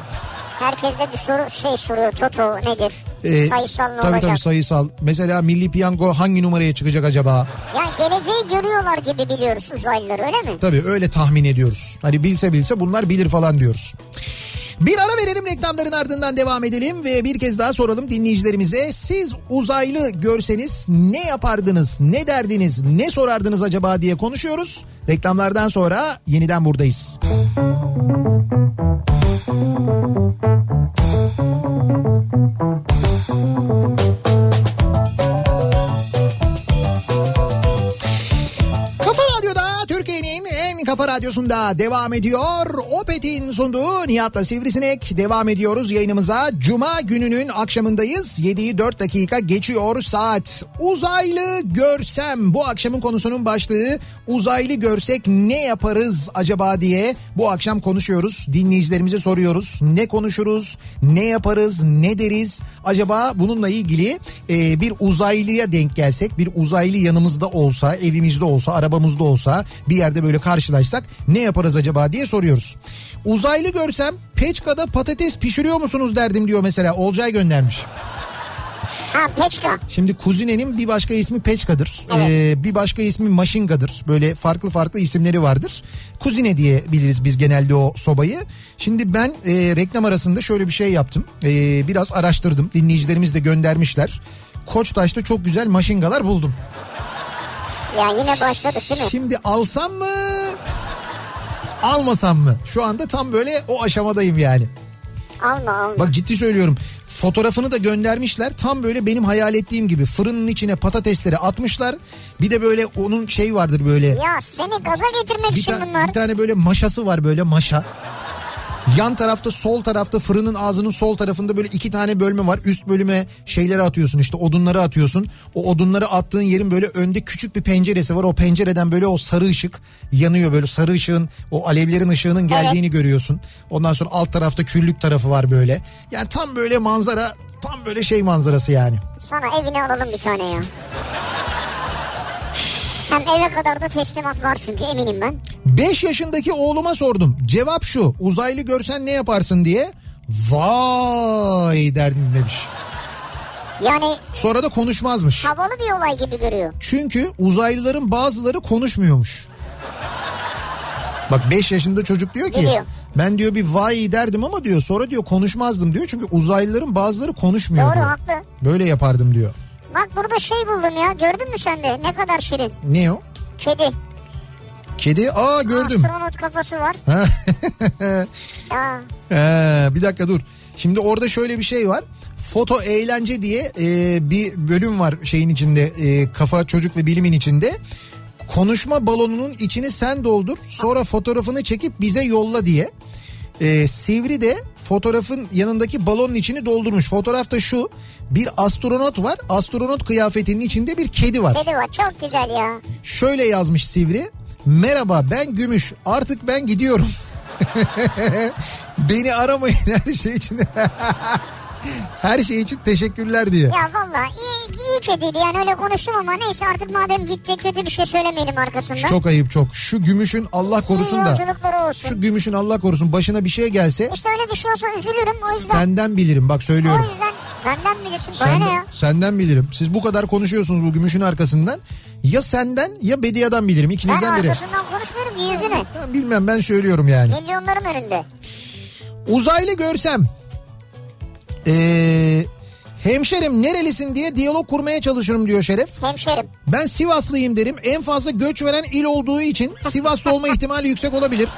Herkes de bir soru şey soruyor. Toto nedir? Ee, Sayısal ne tabii olacak? tabii sayısal. Mesela Milli Piyango hangi numaraya çıkacak acaba? Yani geleceği görüyorlar gibi biliyoruz uzaylılar öyle mi? Tabii öyle tahmin ediyoruz. Hani bilse bilse bunlar bilir falan diyoruz. Bir ara verelim reklamların ardından devam edelim ve bir kez daha soralım dinleyicilerimize. Siz uzaylı görseniz ne yapardınız, ne derdiniz, ne sorardınız acaba diye konuşuyoruz. Reklamlardan sonra yeniden buradayız. Kafa kafa radyosunda devam ediyor. Opet'in sunduğu Nihat'la Sivrisinek devam ediyoruz yayınımıza. Cuma gününün akşamındayız. 7'yi 4 dakika geçiyor saat. Uzaylı görsem bu akşamın konusunun başlığı uzaylı görsek ne yaparız acaba diye bu akşam konuşuyoruz. Dinleyicilerimize soruyoruz. Ne konuşuruz, ne yaparız, ne deriz? Acaba bununla ilgili e, bir uzaylıya denk gelsek, bir uzaylı yanımızda olsa, evimizde olsa, arabamızda olsa, bir yerde böyle karşılaşsak ne yaparız acaba diye soruyoruz. Uzaylı görsem Peçka'da patates pişiriyor musunuz derdim diyor mesela Olcay göndermiş. Ha Peçka. Şimdi kuzinenin bir başka ismi Peçka'dır. Ee, bir başka ismi Maşinga'dır. Böyle farklı farklı isimleri vardır. Kuzine diye biliriz biz genelde o sobayı. Şimdi ben e, reklam arasında şöyle bir şey yaptım. E, biraz araştırdım. Dinleyicilerimiz de göndermişler. Koçtaş'ta çok güzel maşingalar buldum. Ya yine başladık değil mi? Şimdi alsam mı? Almasam mı? Şu anda tam böyle o aşamadayım yani. Alma alma. Bak ciddi söylüyorum. Fotoğrafını da göndermişler. Tam böyle benim hayal ettiğim gibi fırının içine patatesleri atmışlar. Bir de böyle onun şey vardır böyle. Ya seni gaza getirmek Bir, için bunlar. bir tane böyle maşası var böyle maşa. Yan tarafta sol tarafta fırının ağzının sol tarafında böyle iki tane bölme var. Üst bölüme şeyleri atıyorsun işte odunları atıyorsun. O odunları attığın yerin böyle önde küçük bir penceresi var. O pencereden böyle o sarı ışık yanıyor böyle sarı ışığın o alevlerin ışığının geldiğini görüyorsun. Ondan sonra alt tarafta küllük tarafı var böyle. Yani tam böyle manzara tam böyle şey manzarası yani. Sana evine alalım bir tane ya. Hem eve kadar da teslimat var çünkü eminim ben. 5 yaşındaki oğluma sordum. Cevap şu uzaylı görsen ne yaparsın diye. Vay derdim demiş. Yani Sonra da konuşmazmış. havalı bir olay gibi görüyor. Çünkü uzaylıların bazıları konuşmuyormuş. Bak 5 yaşında çocuk diyor ki Biliyor. ben diyor bir vay derdim ama diyor sonra diyor konuşmazdım diyor. Çünkü uzaylıların bazıları konuşmuyor Doğru diyor. haklı. Böyle yapardım diyor. Bak burada şey buldum ya gördün mü sen de ne kadar şirin. Ne o? Kedi. Kedi aa gördüm. Astronot kafası var. Ha. Ee, bir dakika dur. Şimdi orada şöyle bir şey var. Foto eğlence diye e, bir bölüm var şeyin içinde e, kafa çocuk ve bilimin içinde. Konuşma balonunun içini sen doldur sonra fotoğrafını çekip bize yolla diye. E, Sivri de fotoğrafın yanındaki balonun içini doldurmuş. Fotoğrafta şu bir astronot var. Astronot kıyafetinin içinde bir kedi var. kedi var çok güzel ya. Şöyle yazmış Sivri. Merhaba ben Gümüş artık ben gidiyorum. Beni aramayın her şey için. her şey için teşekkürler diye. Ya valla iyi, iyi kediydi yani öyle konuştum ama neyse artık madem gidecek kötü bir şey söylemeyelim arkasından. Çok ayıp çok. Şu Gümüş'ün Allah korusun İyi da. olsun. Şu Gümüş'ün Allah korusun başına bir şey gelse İşte öyle bir şey olsa üzülürüm o yüzden. senden bilirim bak O söylüyorum. yüzden Benden bilirsin. Bana ne Senden, ya? senden bilirim. Siz bu kadar konuşuyorsunuz bu gümüşün arkasından. Ya senden ya Bediye'den bilirim. Ben İkinizden biri. arkasından konuşmuyorum ki yüzüne. Ben bilmem ben söylüyorum yani. Milyonların önünde. Uzaylı görsem ee, hemşerim nerelisin diye diyalog kurmaya çalışırım diyor Şeref. Hemşerim. Ben Sivaslıyım derim. En fazla göç veren il olduğu için Sivaslı olma ihtimali yüksek olabilir.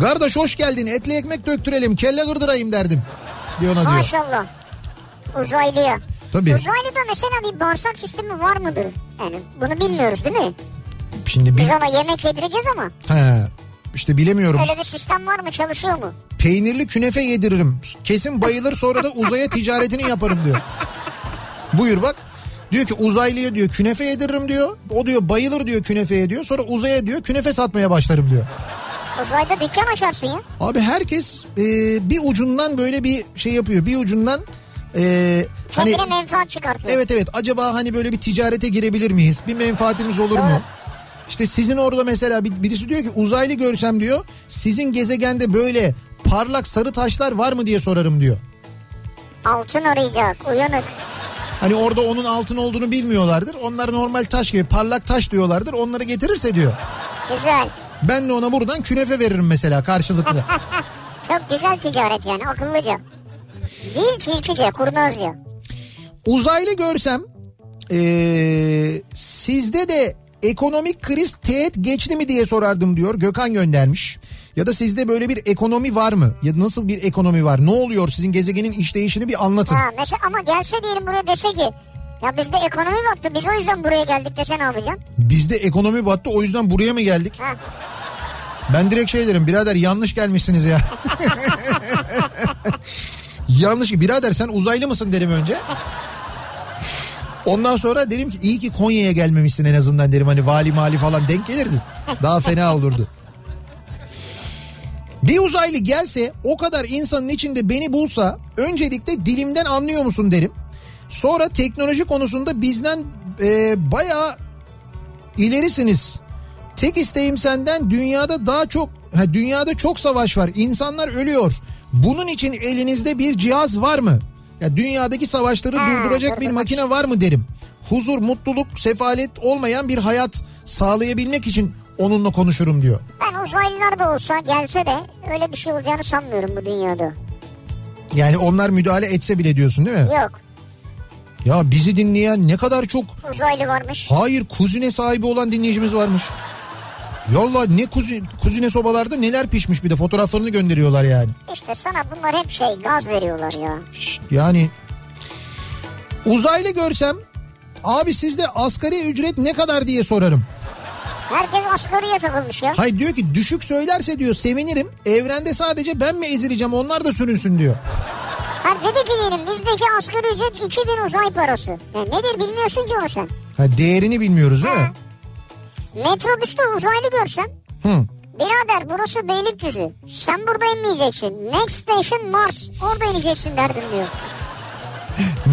Kardeş hoş geldin etli ekmek döktürelim kelle gırdırayım derdim. Diyor ona diyor. Maşallah. Uzaylıya. Tabii. Uzaylıda mesela bir bağırsak sistemi var mıdır? Yani bunu bilmiyoruz değil mi? Şimdi bir... Biz ona yemek yedireceğiz ama He, işte bilemiyorum. öyle bir sistem var mı çalışıyor mu? Peynirli künefe yediririm. Kesin bayılır sonra da uzaya ticaretini yaparım diyor. Buyur bak. Diyor ki uzaylıya diyor künefe yediririm diyor. O diyor bayılır diyor künefeye diyor. Sonra uzaya diyor künefe satmaya başlarım diyor. Uzayda dükkan açarsın ya. Abi herkes e, bir ucundan böyle bir şey yapıyor. Bir ucundan e, hani menfaat çıkartıyor. evet evet acaba hani böyle bir ticarete girebilir miyiz? Bir menfaatimiz olur mu? İşte sizin orada mesela bir- birisi diyor ki uzaylı görsem diyor sizin gezegende böyle parlak sarı taşlar var mı diye sorarım diyor. Altın arayacak. Uyanık. Hani orada onun altın olduğunu bilmiyorlardır. Onlar normal taş gibi parlak taş diyorlardır. Onları getirirse diyor. Güzel. Ben de ona buradan künefe veririm mesela karşılıklı. Çok güzel ticaret yani akıllıca. Değil tilkice, kurnazca. Uzaylı görsem ee, sizde de ekonomik kriz teğet geçti mi diye sorardım diyor. Gökhan göndermiş. Ya da sizde böyle bir ekonomi var mı? Ya da nasıl bir ekonomi var? Ne oluyor sizin gezegenin işleyişini bir anlatın. Ha, mesela ama gelse diyelim buraya dese ki ya bizde ekonomi battı biz o yüzden buraya geldik dese ne yapacaksın? Bizde ekonomi battı o yüzden buraya mı geldik? Ha. Ben direkt şey derim birader yanlış gelmişsiniz ya. yanlış birader sen uzaylı mısın derim önce. Ondan sonra derim ki iyi ki Konya'ya gelmemişsin en azından derim hani vali mali falan denk gelirdi. Daha fena olurdu. Bir uzaylı gelse o kadar insanın içinde beni bulsa öncelikle dilimden anlıyor musun derim. Sonra teknoloji konusunda bizden e, bayağı ilerisiniz. Tek isteğim senden dünyada daha çok dünyada çok savaş var. İnsanlar ölüyor. Bunun için elinizde bir cihaz var mı? Ya dünyadaki savaşları Ha, durduracak bir makine var mı derim. Huzur, mutluluk, sefalet olmayan bir hayat sağlayabilmek için onunla konuşurum diyor. Ben uzaylılar da olsa gelse de öyle bir şey olacağını sanmıyorum bu dünyada. Yani onlar müdahale etse bile diyorsun değil mi? Yok Ya bizi dinleyen ne kadar çok uzaylı varmış. hayır kuzine sahibi olan dinleyicimiz varmış. Yallah ne kuzi, kuzine sobalarda neler pişmiş bir de fotoğraflarını gönderiyorlar yani. İşte sana bunlar hep şey gaz veriyorlar ya. Yani uzaylı görsem abi sizde asgari ücret ne kadar diye sorarım. Herkes asgariye takılmış ya. Hayır diyor ki düşük söylerse diyor sevinirim. Evrende sadece ben mi ezileceğim onlar da sürünsün diyor. Ha dedi ki diyelim bizdeki asgari ücret 2000 uzay parası. Ya nedir bilmiyorsun ki onu sen. Ha, değerini bilmiyoruz değil mi? Metrobüste uzaylı görsen Hı. Birader burası Beylikdüzü. Sen burada inmeyeceksin. Next station Mars. Orada ineceksin derdim diyor.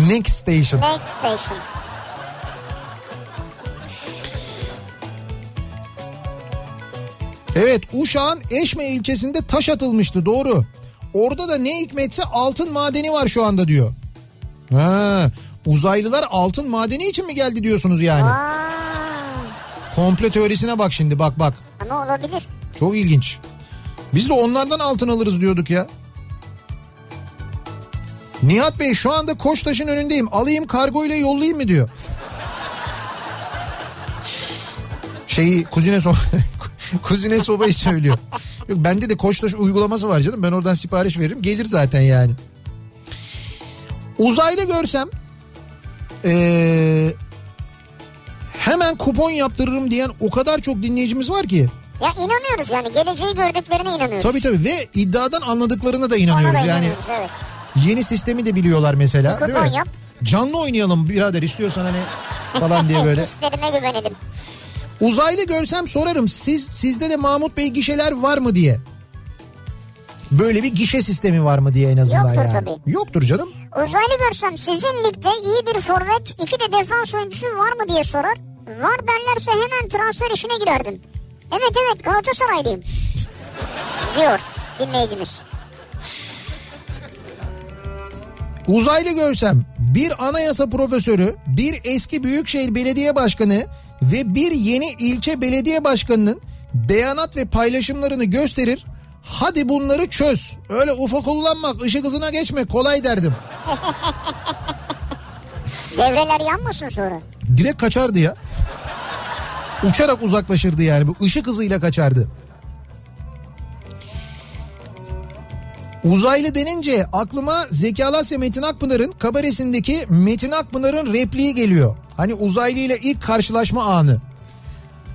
Next station. Next station. Evet Uşak'ın Eşme ilçesinde taş atılmıştı doğru. Orada da ne hikmetse altın madeni var şu anda diyor. Ha, uzaylılar altın madeni için mi geldi diyorsunuz yani? Aa, Komple teorisine bak şimdi bak bak. ama olabilir. Çok ilginç. Biz de onlardan altın alırız diyorduk ya. Nihat Bey şu anda Koçtaş'ın önündeyim. Alayım kargoyla yollayayım mı diyor. Şeyi kuzine so kuzine sobayı söylüyor. Yok bende de Koçtaş uygulaması var canım. Ben oradan sipariş veririm. Gelir zaten yani. Uzaylı görsem ee, hemen kupon yaptırırım diyen o kadar çok dinleyicimiz var ki. Ya inanıyoruz yani geleceği gördüklerine inanıyoruz. Tabii tabii ve iddiadan anladıklarına da Ona inanıyoruz. da Yani inanıyoruz evet. yeni sistemi de biliyorlar mesela değil Kupon mi? yap. Canlı oynayalım birader istiyorsan hani falan diye böyle. Hislerine güvenelim. Uzaylı görsem sorarım siz sizde de Mahmut Bey gişeler var mı diye. Böyle bir gişe sistemi var mı diye en azından Yoktur yani. tabii. Yoktur canım. Uzaylı görsem sizin ligde iyi bir forvet, iki de defans oyuncusu var mı diye sorar. Var derlerse hemen transfer işine girerdim. Evet evet Galatasaraylıyım. diyor dinleyicimiz. Uzaylı görsem bir anayasa profesörü, bir eski büyükşehir belediye başkanı ve bir yeni ilçe belediye başkanının beyanat ve paylaşımlarını gösterir. Hadi bunları çöz. Öyle ufa kullanmak, ışık hızına geçmek kolay derdim. Devreler yanmasın sonra. Direkt kaçardı ya. Uçarak uzaklaşırdı yani. Bu ışık hızıyla kaçardı. Uzaylı denince aklıma Zeki Alasya Metin Akpınar'ın kabaresindeki Metin Akpınar'ın repliği geliyor. Hani uzaylı ile ilk karşılaşma anı.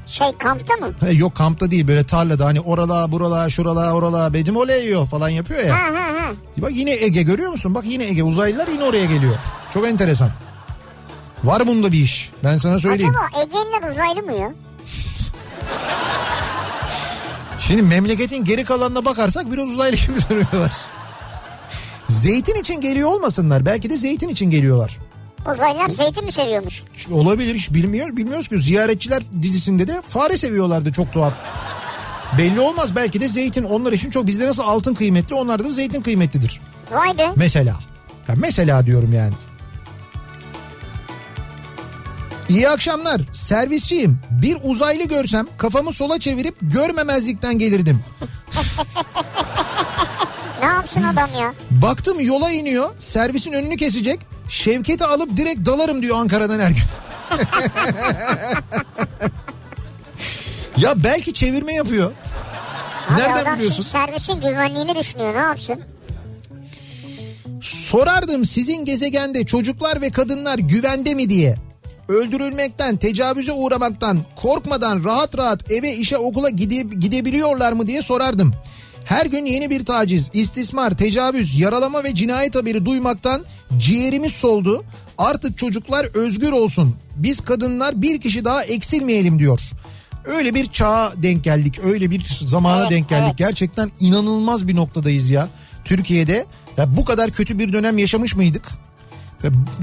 Şey kampta mı? He, Yok kampta değil böyle tarlada hani orala burala şurala orala bedim oleyo falan yapıyor ya. Ha ha ha. Bak yine Ege görüyor musun? Bak yine Ege uzaylılar yine oraya geliyor. Çok enteresan. Var bunda bir iş. Ben sana söyleyeyim. Acaba Egeliler uzaylı mı ya? Şimdi memleketin geri kalanına bakarsak biraz uzaylı gibi duruyorlar. Zeytin için geliyor olmasınlar. Belki de zeytin için geliyorlar. Uzaylılar zeytin mi seviyormuş? İşte olabilir hiç bilmiyor, bilmiyoruz ki. Ziyaretçiler dizisinde de fare seviyorlardı çok tuhaf. Belli olmaz belki de zeytin onlar için çok bizde nasıl altın kıymetli onlarda da zeytin kıymetlidir. Vay be. Mesela. Ya mesela diyorum yani. İyi akşamlar. Servisçiyim. Bir uzaylı görsem kafamı sola çevirip görmemezlikten gelirdim. Ne yapsın adam ya? Baktım yola iniyor. Servisin önünü kesecek. Şevket'i alıp direkt dalarım diyor Ankara'dan her gün. ya belki çevirme yapıyor. Abi Nereden biliyorsun? servisin güvenliğini düşünüyor ne yapsın? Sorardım sizin gezegende çocuklar ve kadınlar güvende mi diye. Öldürülmekten, tecavüze uğramaktan, korkmadan rahat rahat eve, işe, okula gide, gidebiliyorlar mı diye sorardım. Her gün yeni bir taciz, istismar, tecavüz, yaralama ve cinayet haberi duymaktan ciğerimiz soldu. Artık çocuklar özgür olsun. Biz kadınlar bir kişi daha eksilmeyelim diyor. Öyle bir çağa denk geldik. Öyle bir zamana Evet, denk geldik. evet. Gerçekten inanılmaz bir noktadayız ya. Türkiye'de ya bu kadar kötü bir dönem yaşamış mıydık?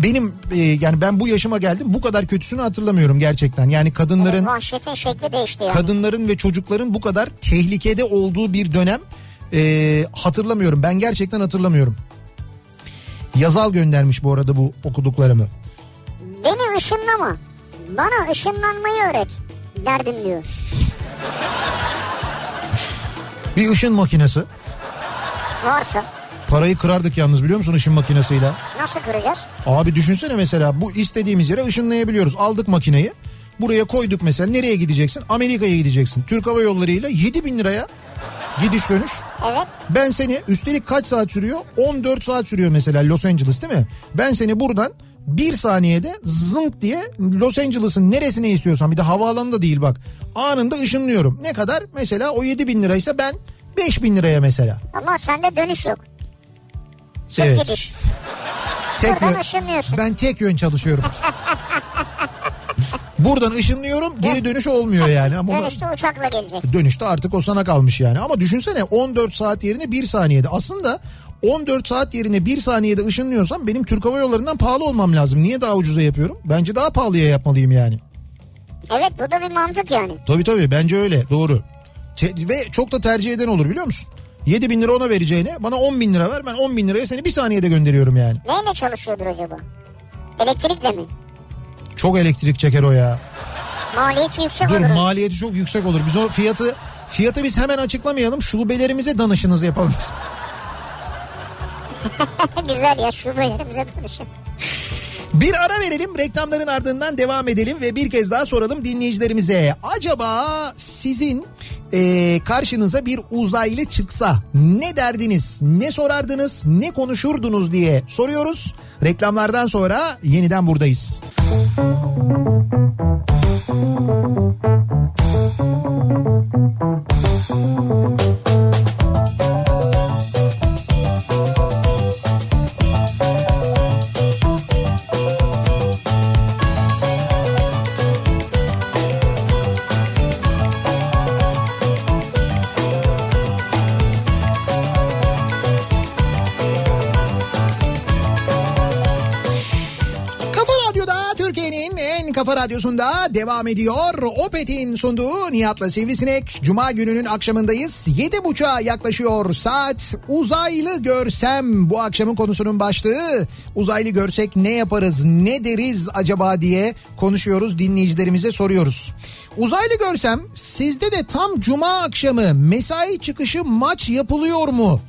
Benim e, yani ben bu yaşıma geldim bu kadar kötüsünü hatırlamıyorum gerçekten. Yani kadınların Vahşetin şekli değişti yani. kadınların ve çocukların bu kadar tehlikede olduğu bir dönem e, hatırlamıyorum. Ben gerçekten hatırlamıyorum. Yazal göndermiş bu arada bu okuduklarımı. Beni ışınlama. Bana ışınlanmayı öğret. Derdim diyor. Bir ışın makinesi. Varsa Parayı kırardık yalnız biliyor musun ışın makinesiyle? nasıl kıracağız? Abi düşünsene mesela bu istediğimiz yere ışınlayabiliyoruz. Aldık makineyi. Buraya koyduk mesela. Nereye gideceksin? Amerika'ya gideceksin. Türk Hava Yolları ile 7 bin liraya gidiş dönüş. Evet. Ben seni üstelik kaç saat sürüyor? 14 saat sürüyor mesela Los Angeles değil mi? Ben seni buradan bir saniyede zınk diye Los Angeles'ın neresine istiyorsan bir de havaalanı da değil bak. Anında ışınlıyorum. Ne kadar? Mesela o 7 bin liraysa ben 5 bin liraya mesela. Ama sende dönüş yok. Sırf Evet. gidiş. Tek Buradan yön- ışınlıyorsun. Ben tek yön çalışıyorum. Buradan ışınlıyorum geri dönüş olmuyor yani. Ama Dönüşte uçakla gelecek. dönüşte artık o sana kalmış yani. Ama düşünsene 14 saat yerine 1 saniyede. Aslında 14 saat yerine 1 saniyede ışınlıyorsam benim Türk Hava Yolları'ndan pahalı olmam lazım. Niye daha ucuza yapıyorum? Bence daha pahalıya yapmalıyım yani. Evet bu da bir mantık yani. Tabii tabii bence öyle doğru. Te- ve çok da tercih eden olur biliyor musun? 7 bin lira ona vereceğine bana 10 bin lira ver ben 10 bin liraya seni bir saniyede gönderiyorum yani. Neyle çalışıyordur acaba? Elektrikle mi? Çok elektrik çeker o ya. Maliyeti yüksek Dur olur. maliyeti çok yüksek olur. Biz o fiyatı fiyatı biz hemen açıklamayalım. Şubelerimize danışınız yapalım biz. Güzel ya şubelerimize danışın. Bir ara verelim reklamların ardından devam edelim ve bir kez daha soralım dinleyicilerimize. Acaba sizin e, karşınıza bir uzaylı çıksa ne derdiniz, ne sorardınız, ne konuşurdunuz diye soruyoruz. Reklamlardan sonra yeniden buradayız. Kafa Radyosu'nda devam ediyor. Opet'in sunduğu Nihat'la Sivrisinek. Cuma gününün akşamındayız. Yedi buçuğa yaklaşıyor saat. Uzaylı görsem bu akşamın konusunun başlığı. Uzaylı görsek ne yaparız, ne deriz acaba diye konuşuyoruz. Dinleyicilerimize soruyoruz. Uzaylı görsem sizde de tam cuma akşamı mesai çıkışı maç yapılıyor mu?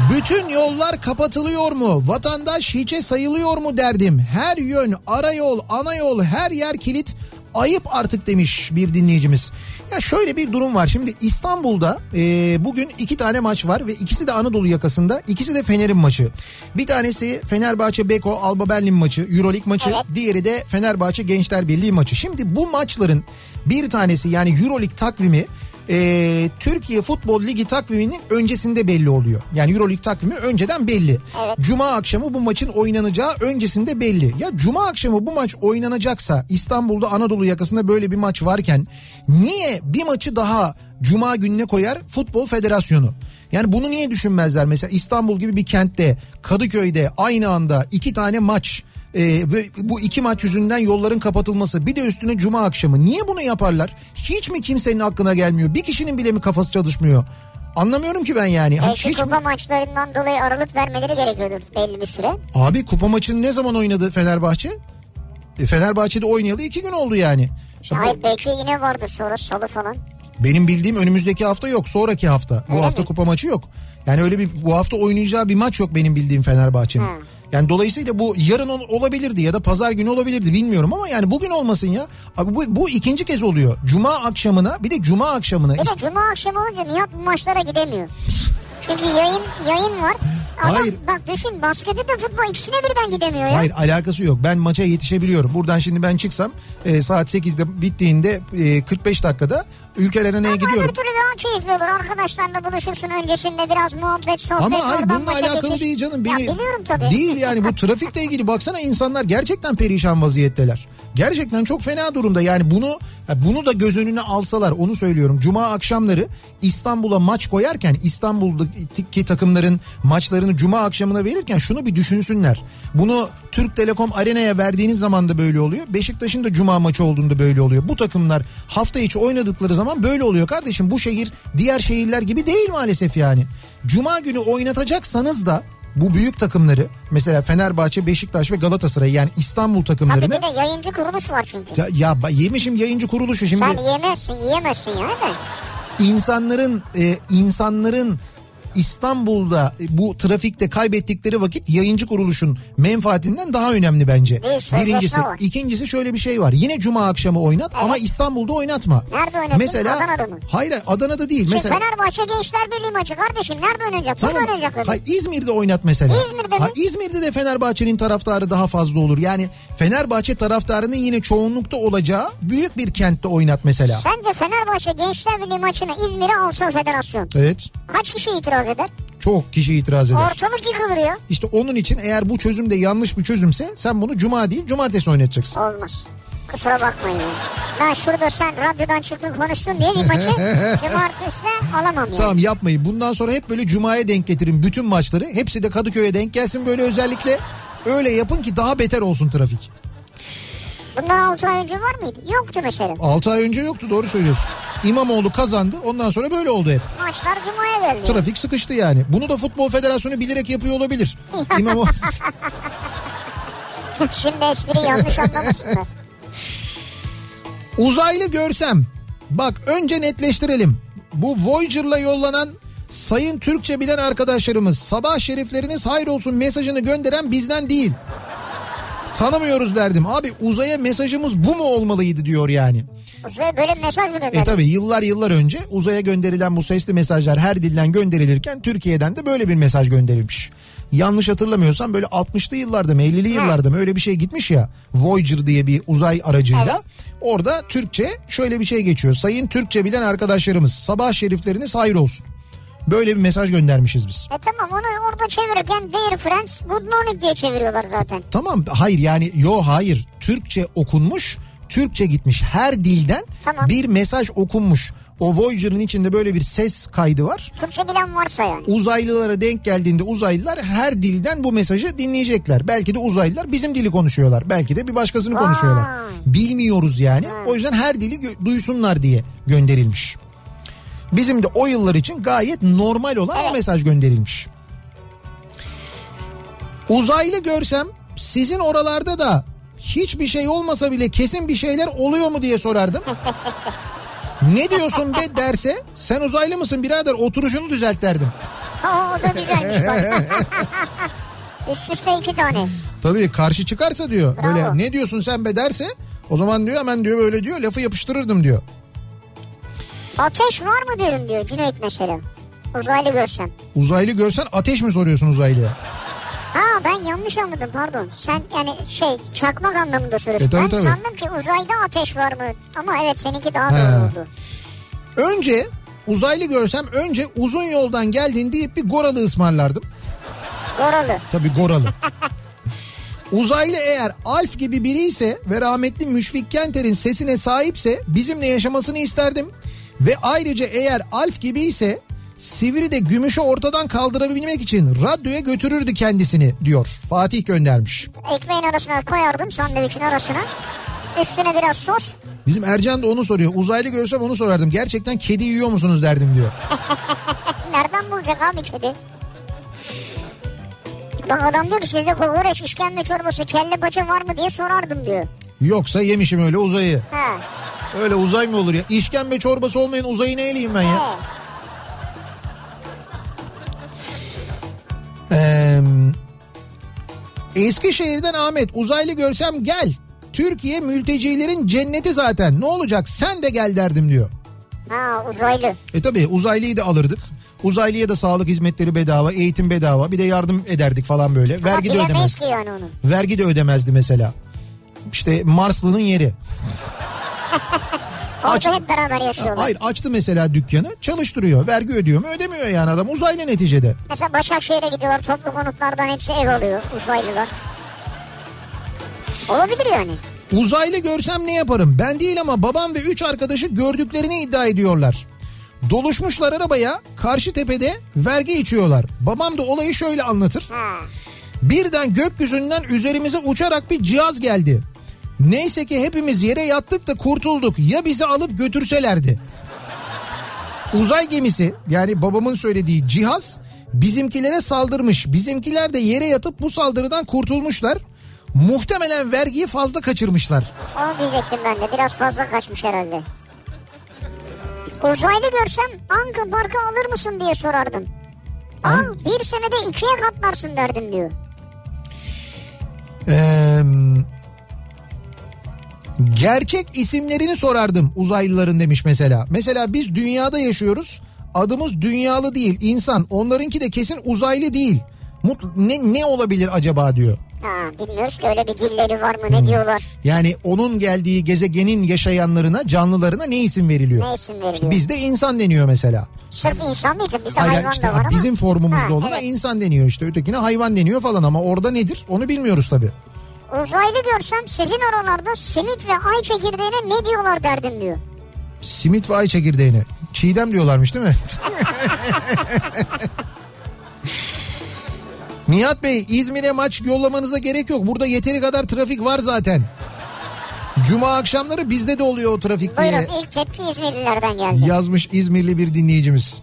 Bütün yollar kapatılıyor mu? Vatandaş hiçe sayılıyor mu derdim. Her yön, ara yol, ana yol, her yer kilit. Ayıp artık demiş bir dinleyicimiz. Ya şöyle bir durum var. Şimdi İstanbul'da e, bugün iki tane maç var ve ikisi de Anadolu yakasında. İkisi de Fener'in maçı. Bir tanesi Fenerbahçe Beko Alba Berlin maçı, Euroleague maçı. Evet. Diğeri de Fenerbahçe Gençler Birliği maçı. Şimdi bu maçların bir tanesi yani Euroleague takvimi e, Türkiye Futbol Ligi takviminin öncesinde belli oluyor. Yani Euroleague takvimi önceden belli. Evet. Cuma akşamı bu maçın oynanacağı öncesinde belli. Ya Cuma akşamı bu maç oynanacaksa İstanbul'da Anadolu yakasında böyle bir maç varken niye bir maçı daha Cuma gününe koyar Futbol Federasyonu? Yani bunu niye düşünmezler? Mesela İstanbul gibi bir kentte Kadıköy'de aynı anda iki tane maç e, bu iki maç yüzünden yolların kapatılması bir de üstüne cuma akşamı niye bunu yaparlar? Hiç mi kimsenin aklına gelmiyor? Bir kişinin bile mi kafası çalışmıyor? Anlamıyorum ki ben yani. Belki Hiç mi- kupa maçlarından dolayı aralık vermeleri gerekiyordur belli bir süre. Abi kupa maçını ne zaman oynadı Fenerbahçe? E, Fenerbahçe'de oynayalı iki gün oldu yani. Bu- Hayır belki yine vardır sonra salı falan. benim bildiğim önümüzdeki hafta yok sonraki hafta. Bu Öyle hafta mi? kupa maçı yok. Yani öyle bir bu hafta oynayacağı bir maç yok benim bildiğim Fenerbahçe'nin. Hı. Yani dolayısıyla bu yarın ol- olabilirdi ya da pazar günü olabilirdi bilmiyorum ama yani bugün olmasın ya. Abi bu, bu ikinci kez oluyor. Cuma akşamına bir de cuma akşamına. Bir de cuma akşamı olunca Nihat bu maçlara gidemiyor. Çünkü yayın yayın var. Adam, Hayır. Bak düşün basketi de futbol ikisine birden gidemiyor ya. Hayır alakası yok. Ben maça yetişebiliyorum. Buradan şimdi ben çıksam e, saat 8'de bittiğinde e, 45 dakikada Ülker Arena'ya Ama gidiyorum. öbür türlü daha keyifli olur. Arkadaşlarla buluşursun öncesinde biraz muhabbet, sohbet. Ama hayır bununla alakalı geçiş. değil canım. Ya Beni, biliyorum tabii. Değil yani bu trafikle ilgili baksana insanlar gerçekten perişan vaziyetteler. Gerçekten çok fena durumda yani bunu bunu da göz önüne alsalar onu söylüyorum. Cuma akşamları İstanbul'a maç koyarken İstanbul'daki takımların maçlarını cuma akşamına verirken şunu bir düşünsünler. Bunu Türk Telekom Arena'ya verdiğiniz zaman da böyle oluyor. Beşiktaş'ın da cuma maçı olduğunda böyle oluyor. Bu takımlar hafta içi oynadıkları zaman böyle oluyor kardeşim. Bu şehir diğer şehirler gibi değil maalesef yani. Cuma günü oynatacaksanız da bu büyük takımları mesela Fenerbahçe, Beşiktaş ve Galatasaray yani İstanbul Tabii takımlarını bir de yayıncı kuruluş var çünkü. ya, ya yemişim yayıncı kuruluşu şimdi Sen yiyemezsin, yiyemezsin yani de. insanların e, insanların İstanbul'da e, bu trafikte kaybettikleri vakit yayıncı kuruluşun menfaatinden daha önemli bence. Sözleşme Birincisi, var. ikincisi şöyle bir şey var. Yine cuma akşamı oynat ama İstanbul'da oynatma. Nerede oynatayım? Mesela Adana'da mı? Hayır, Adana'da değil. Şimdi mesela Fenerbahçe Gençler Birliği maçı kardeşim nerede oynayacak? Burada oynayacak öyle. Hayır, İzmir'de oynat mesela. İzmir'de mi? Ha, İzmir'de de Fenerbahçe'nin taraftarı daha fazla olur. Yani Fenerbahçe taraftarının yine çoğunlukta olacağı büyük bir kentte oynat mesela. Sence Fenerbahçe Gençler Birliği maçını İzmir'e alsa federasyon Evet. kaç kişi itiraz eder? Çok kişi itiraz eder. Ortalık yıkılır ya. İşte onun için eğer bu çözüm de yanlış bir çözümse sen bunu cuma değil cumartesi oynatacaksın. Olmaz. Kusura bakmayın. Ben şurada sen radyodan çıktın konuştun diye bir maçı cumartesine alamam yani. Tamam yapmayın. Bundan sonra hep böyle cumaya denk getirin bütün maçları. Hepsi de Kadıköy'e denk gelsin böyle özellikle. Öyle yapın ki daha beter olsun trafik. Bundan 6 ay önce var mıydı? Yoktu mesela. 6 ay önce yoktu doğru söylüyorsun. İmamoğlu kazandı ondan sonra böyle oldu hep. Maçlar cumaya geldi. Trafik sıkıştı yani. Bunu da Futbol Federasyonu bilerek yapıyor olabilir. İmamoğlu... Şimdi espri yanlış anlamasınlar. Uzaylı görsem. Bak önce netleştirelim. Bu Voyager'la yollanan sayın Türkçe bilen arkadaşlarımız sabah şerifleriniz hayrolsun mesajını gönderen bizden değil. Tanımıyoruz derdim. Abi uzaya mesajımız bu mu olmalıydı diyor yani. Uzaya böyle bir mesaj mı E gönderdi? tabi yıllar yıllar önce uzaya gönderilen bu sesli mesajlar her dilden gönderilirken Türkiye'den de böyle bir mesaj gönderilmiş. Yanlış hatırlamıyorsam böyle 60'lı yıllarda mı 50'li yıllarda mı öyle bir şey gitmiş ya Voyager diye bir uzay aracıyla. Orada Türkçe şöyle bir şey geçiyor. Sayın Türkçe bilen arkadaşlarımız sabah şerifleriniz hayır olsun. Böyle bir mesaj göndermişiz biz. E tamam onu orada çevirirken Dear Friends Good Morning diye çeviriyorlar zaten. Tamam hayır yani yo hayır Türkçe okunmuş Türkçe gitmiş her dilden Tamam. bir mesaj okunmuş. o Voyager'ın içinde böyle bir ses kaydı var. Türkçe bilen varsa yani. Uzaylılara denk geldiğinde uzaylılar her dilden bu mesajı dinleyecekler. Belki de uzaylılar bizim dili konuşuyorlar. Belki de bir başkasını Vay. konuşuyorlar. Bilmiyoruz yani. O yüzden her dili duysunlar diye gönderilmiş. Bizim de o yıllar için gayet normal olan Evet. mesaj gönderilmiş. Uzaylı görsem sizin oralarda da hiçbir şey olmasa bile kesin bir şeyler oluyor mu diye sorardım. ne diyorsun be derse sen uzaylı mısın birader oturuşunu düzelt derdim. Ha, o da güzelmiş bak. Üst üste iki tane. Tabii karşı çıkarsa diyor Bravo. böyle ne diyorsun sen be derse o zaman diyor hemen diyor böyle diyor lafı yapıştırırdım diyor. Ateş var mı derim diyor Cüneyt mesela. Uzaylı görsem. Uzaylı görsen ateş mi soruyorsun uzaylıya? Ha ben yanlış anladım pardon. Sen yani şey çakmak anlamında soruyorsun. E, tabii, ben tabii. sandım ki uzayda ateş var mı? Ama evet seninki daha He. doğru oldu. Önce uzaylı görsem önce uzun yoldan geldin deyip bir goralı ısmarlardım. Goralı. Tabii goralı. Uzaylı eğer Alf gibi biri ise ve rahmetli Müşfik Kenter'in sesine sahipse bizimle yaşamasını isterdim. Ve ayrıca eğer Alf gibi ise Sivri'de gümüşü ortadan kaldırabilmek için radyoya götürürdü kendisini diyor. Fatih göndermiş. Ekmeğin arasına koyardım sandviçin arasına. Üstüne biraz sos. Bizim Ercan da onu soruyor. Uzaylı görsem onu sorardım. Gerçekten kedi yiyor musunuz derdim diyor. Nereden bulacak abi kedi? Bak adam diyor ki sizde kokoreç, işkembe çorbası, kelle paça var mı diye sorardım diyor. Yoksa yemişim öyle uzayı. Ha. Öyle uzay mı olur ya? İşkembe çorbası olmayan uzayı ne eleyim ben ya? Ee, Eskişehir'den Ahmet uzaylı görsem gel. Türkiye mültecilerin cenneti zaten. Ne olacak sen de gel derdim diyor. Ha uzaylı. E tabi uzaylıyı da alırdık. Uzaylıya da sağlık hizmetleri bedava, eğitim bedava. Bir de yardım ederdik falan böyle. Vergi de Ama ödemezdi. yani onu. Vergi de ödemezdi mesela. İşte Marslı'nın yeri. Aç- hep beraber yaşıyorlar. Hayır açtı mesela dükkanı çalıştırıyor. Vergi ödüyor mu? Ödemiyor yani adam uzaylı neticede. Mesela Başakşehir'e gidiyorlar toplu konutlardan hepsi ev alıyor uzaylılar. Olabilir yani. Uzaylı görsem ne yaparım? Ben değil ama babam ve üç arkadaşı gördüklerini iddia ediyorlar. Doluşmuşlar arabaya karşı tepede vergi içiyorlar. Babam da olayı şöyle anlatır. Ha. Birden gökyüzünden üzerimize uçarak bir cihaz geldi. Neyse ki hepimiz yere yattık da kurtulduk. Ya bizi alıp götürselerdi. Uzay gemisi yani babamın söylediği cihaz bizimkilere saldırmış. Bizimkiler de yere yatıp bu saldırıdan kurtulmuşlar. Muhtemelen vergiyi fazla kaçırmışlar. Onu diyecektim ben de biraz fazla kaçmış herhalde. Uzaylı görsem Anka Park'ı alır mısın diye sorardım. Al bir senede ikiye katlarsın derdim diyor. Ee, gerçek isimlerini sorardım uzaylıların demiş mesela. Mesela biz dünyada yaşıyoruz. Adımız dünyalı değil insan. Onlarınki de kesin uzaylı değil. Mut, ne, ne olabilir acaba diyor. Ha bilmiyoruz ki öyle bir dilleri var mı ne diyorlar. Yani onun geldiği gezegenin yaşayanlarına canlılarına ne isim veriliyor? Ne isim veriliyor? İşte bizde insan deniyor mesela. Sırf insan değil bizde Hayır, hayvan işte da var ama. bizim formumuzda Ha, olana evet. insan deniyor işte ötekine hayvan deniyor falan ama orada nedir onu bilmiyoruz tabii. Uzaylı görsem sizin oralarda simit ve ay çekirdeğine ne diyorlar derdim diyor. Simit ve ay çekirdeğine. Çiğdem diyorlarmış değil mi? Nihat Bey İzmir'e maç yollamanıza gerek yok. Burada yeteri kadar trafik var zaten. Cuma akşamları bizde de oluyor o trafik diye Buyurun ilk tepki İzmirlilerden geldi. yazmış İzmirli bir dinleyicimiz.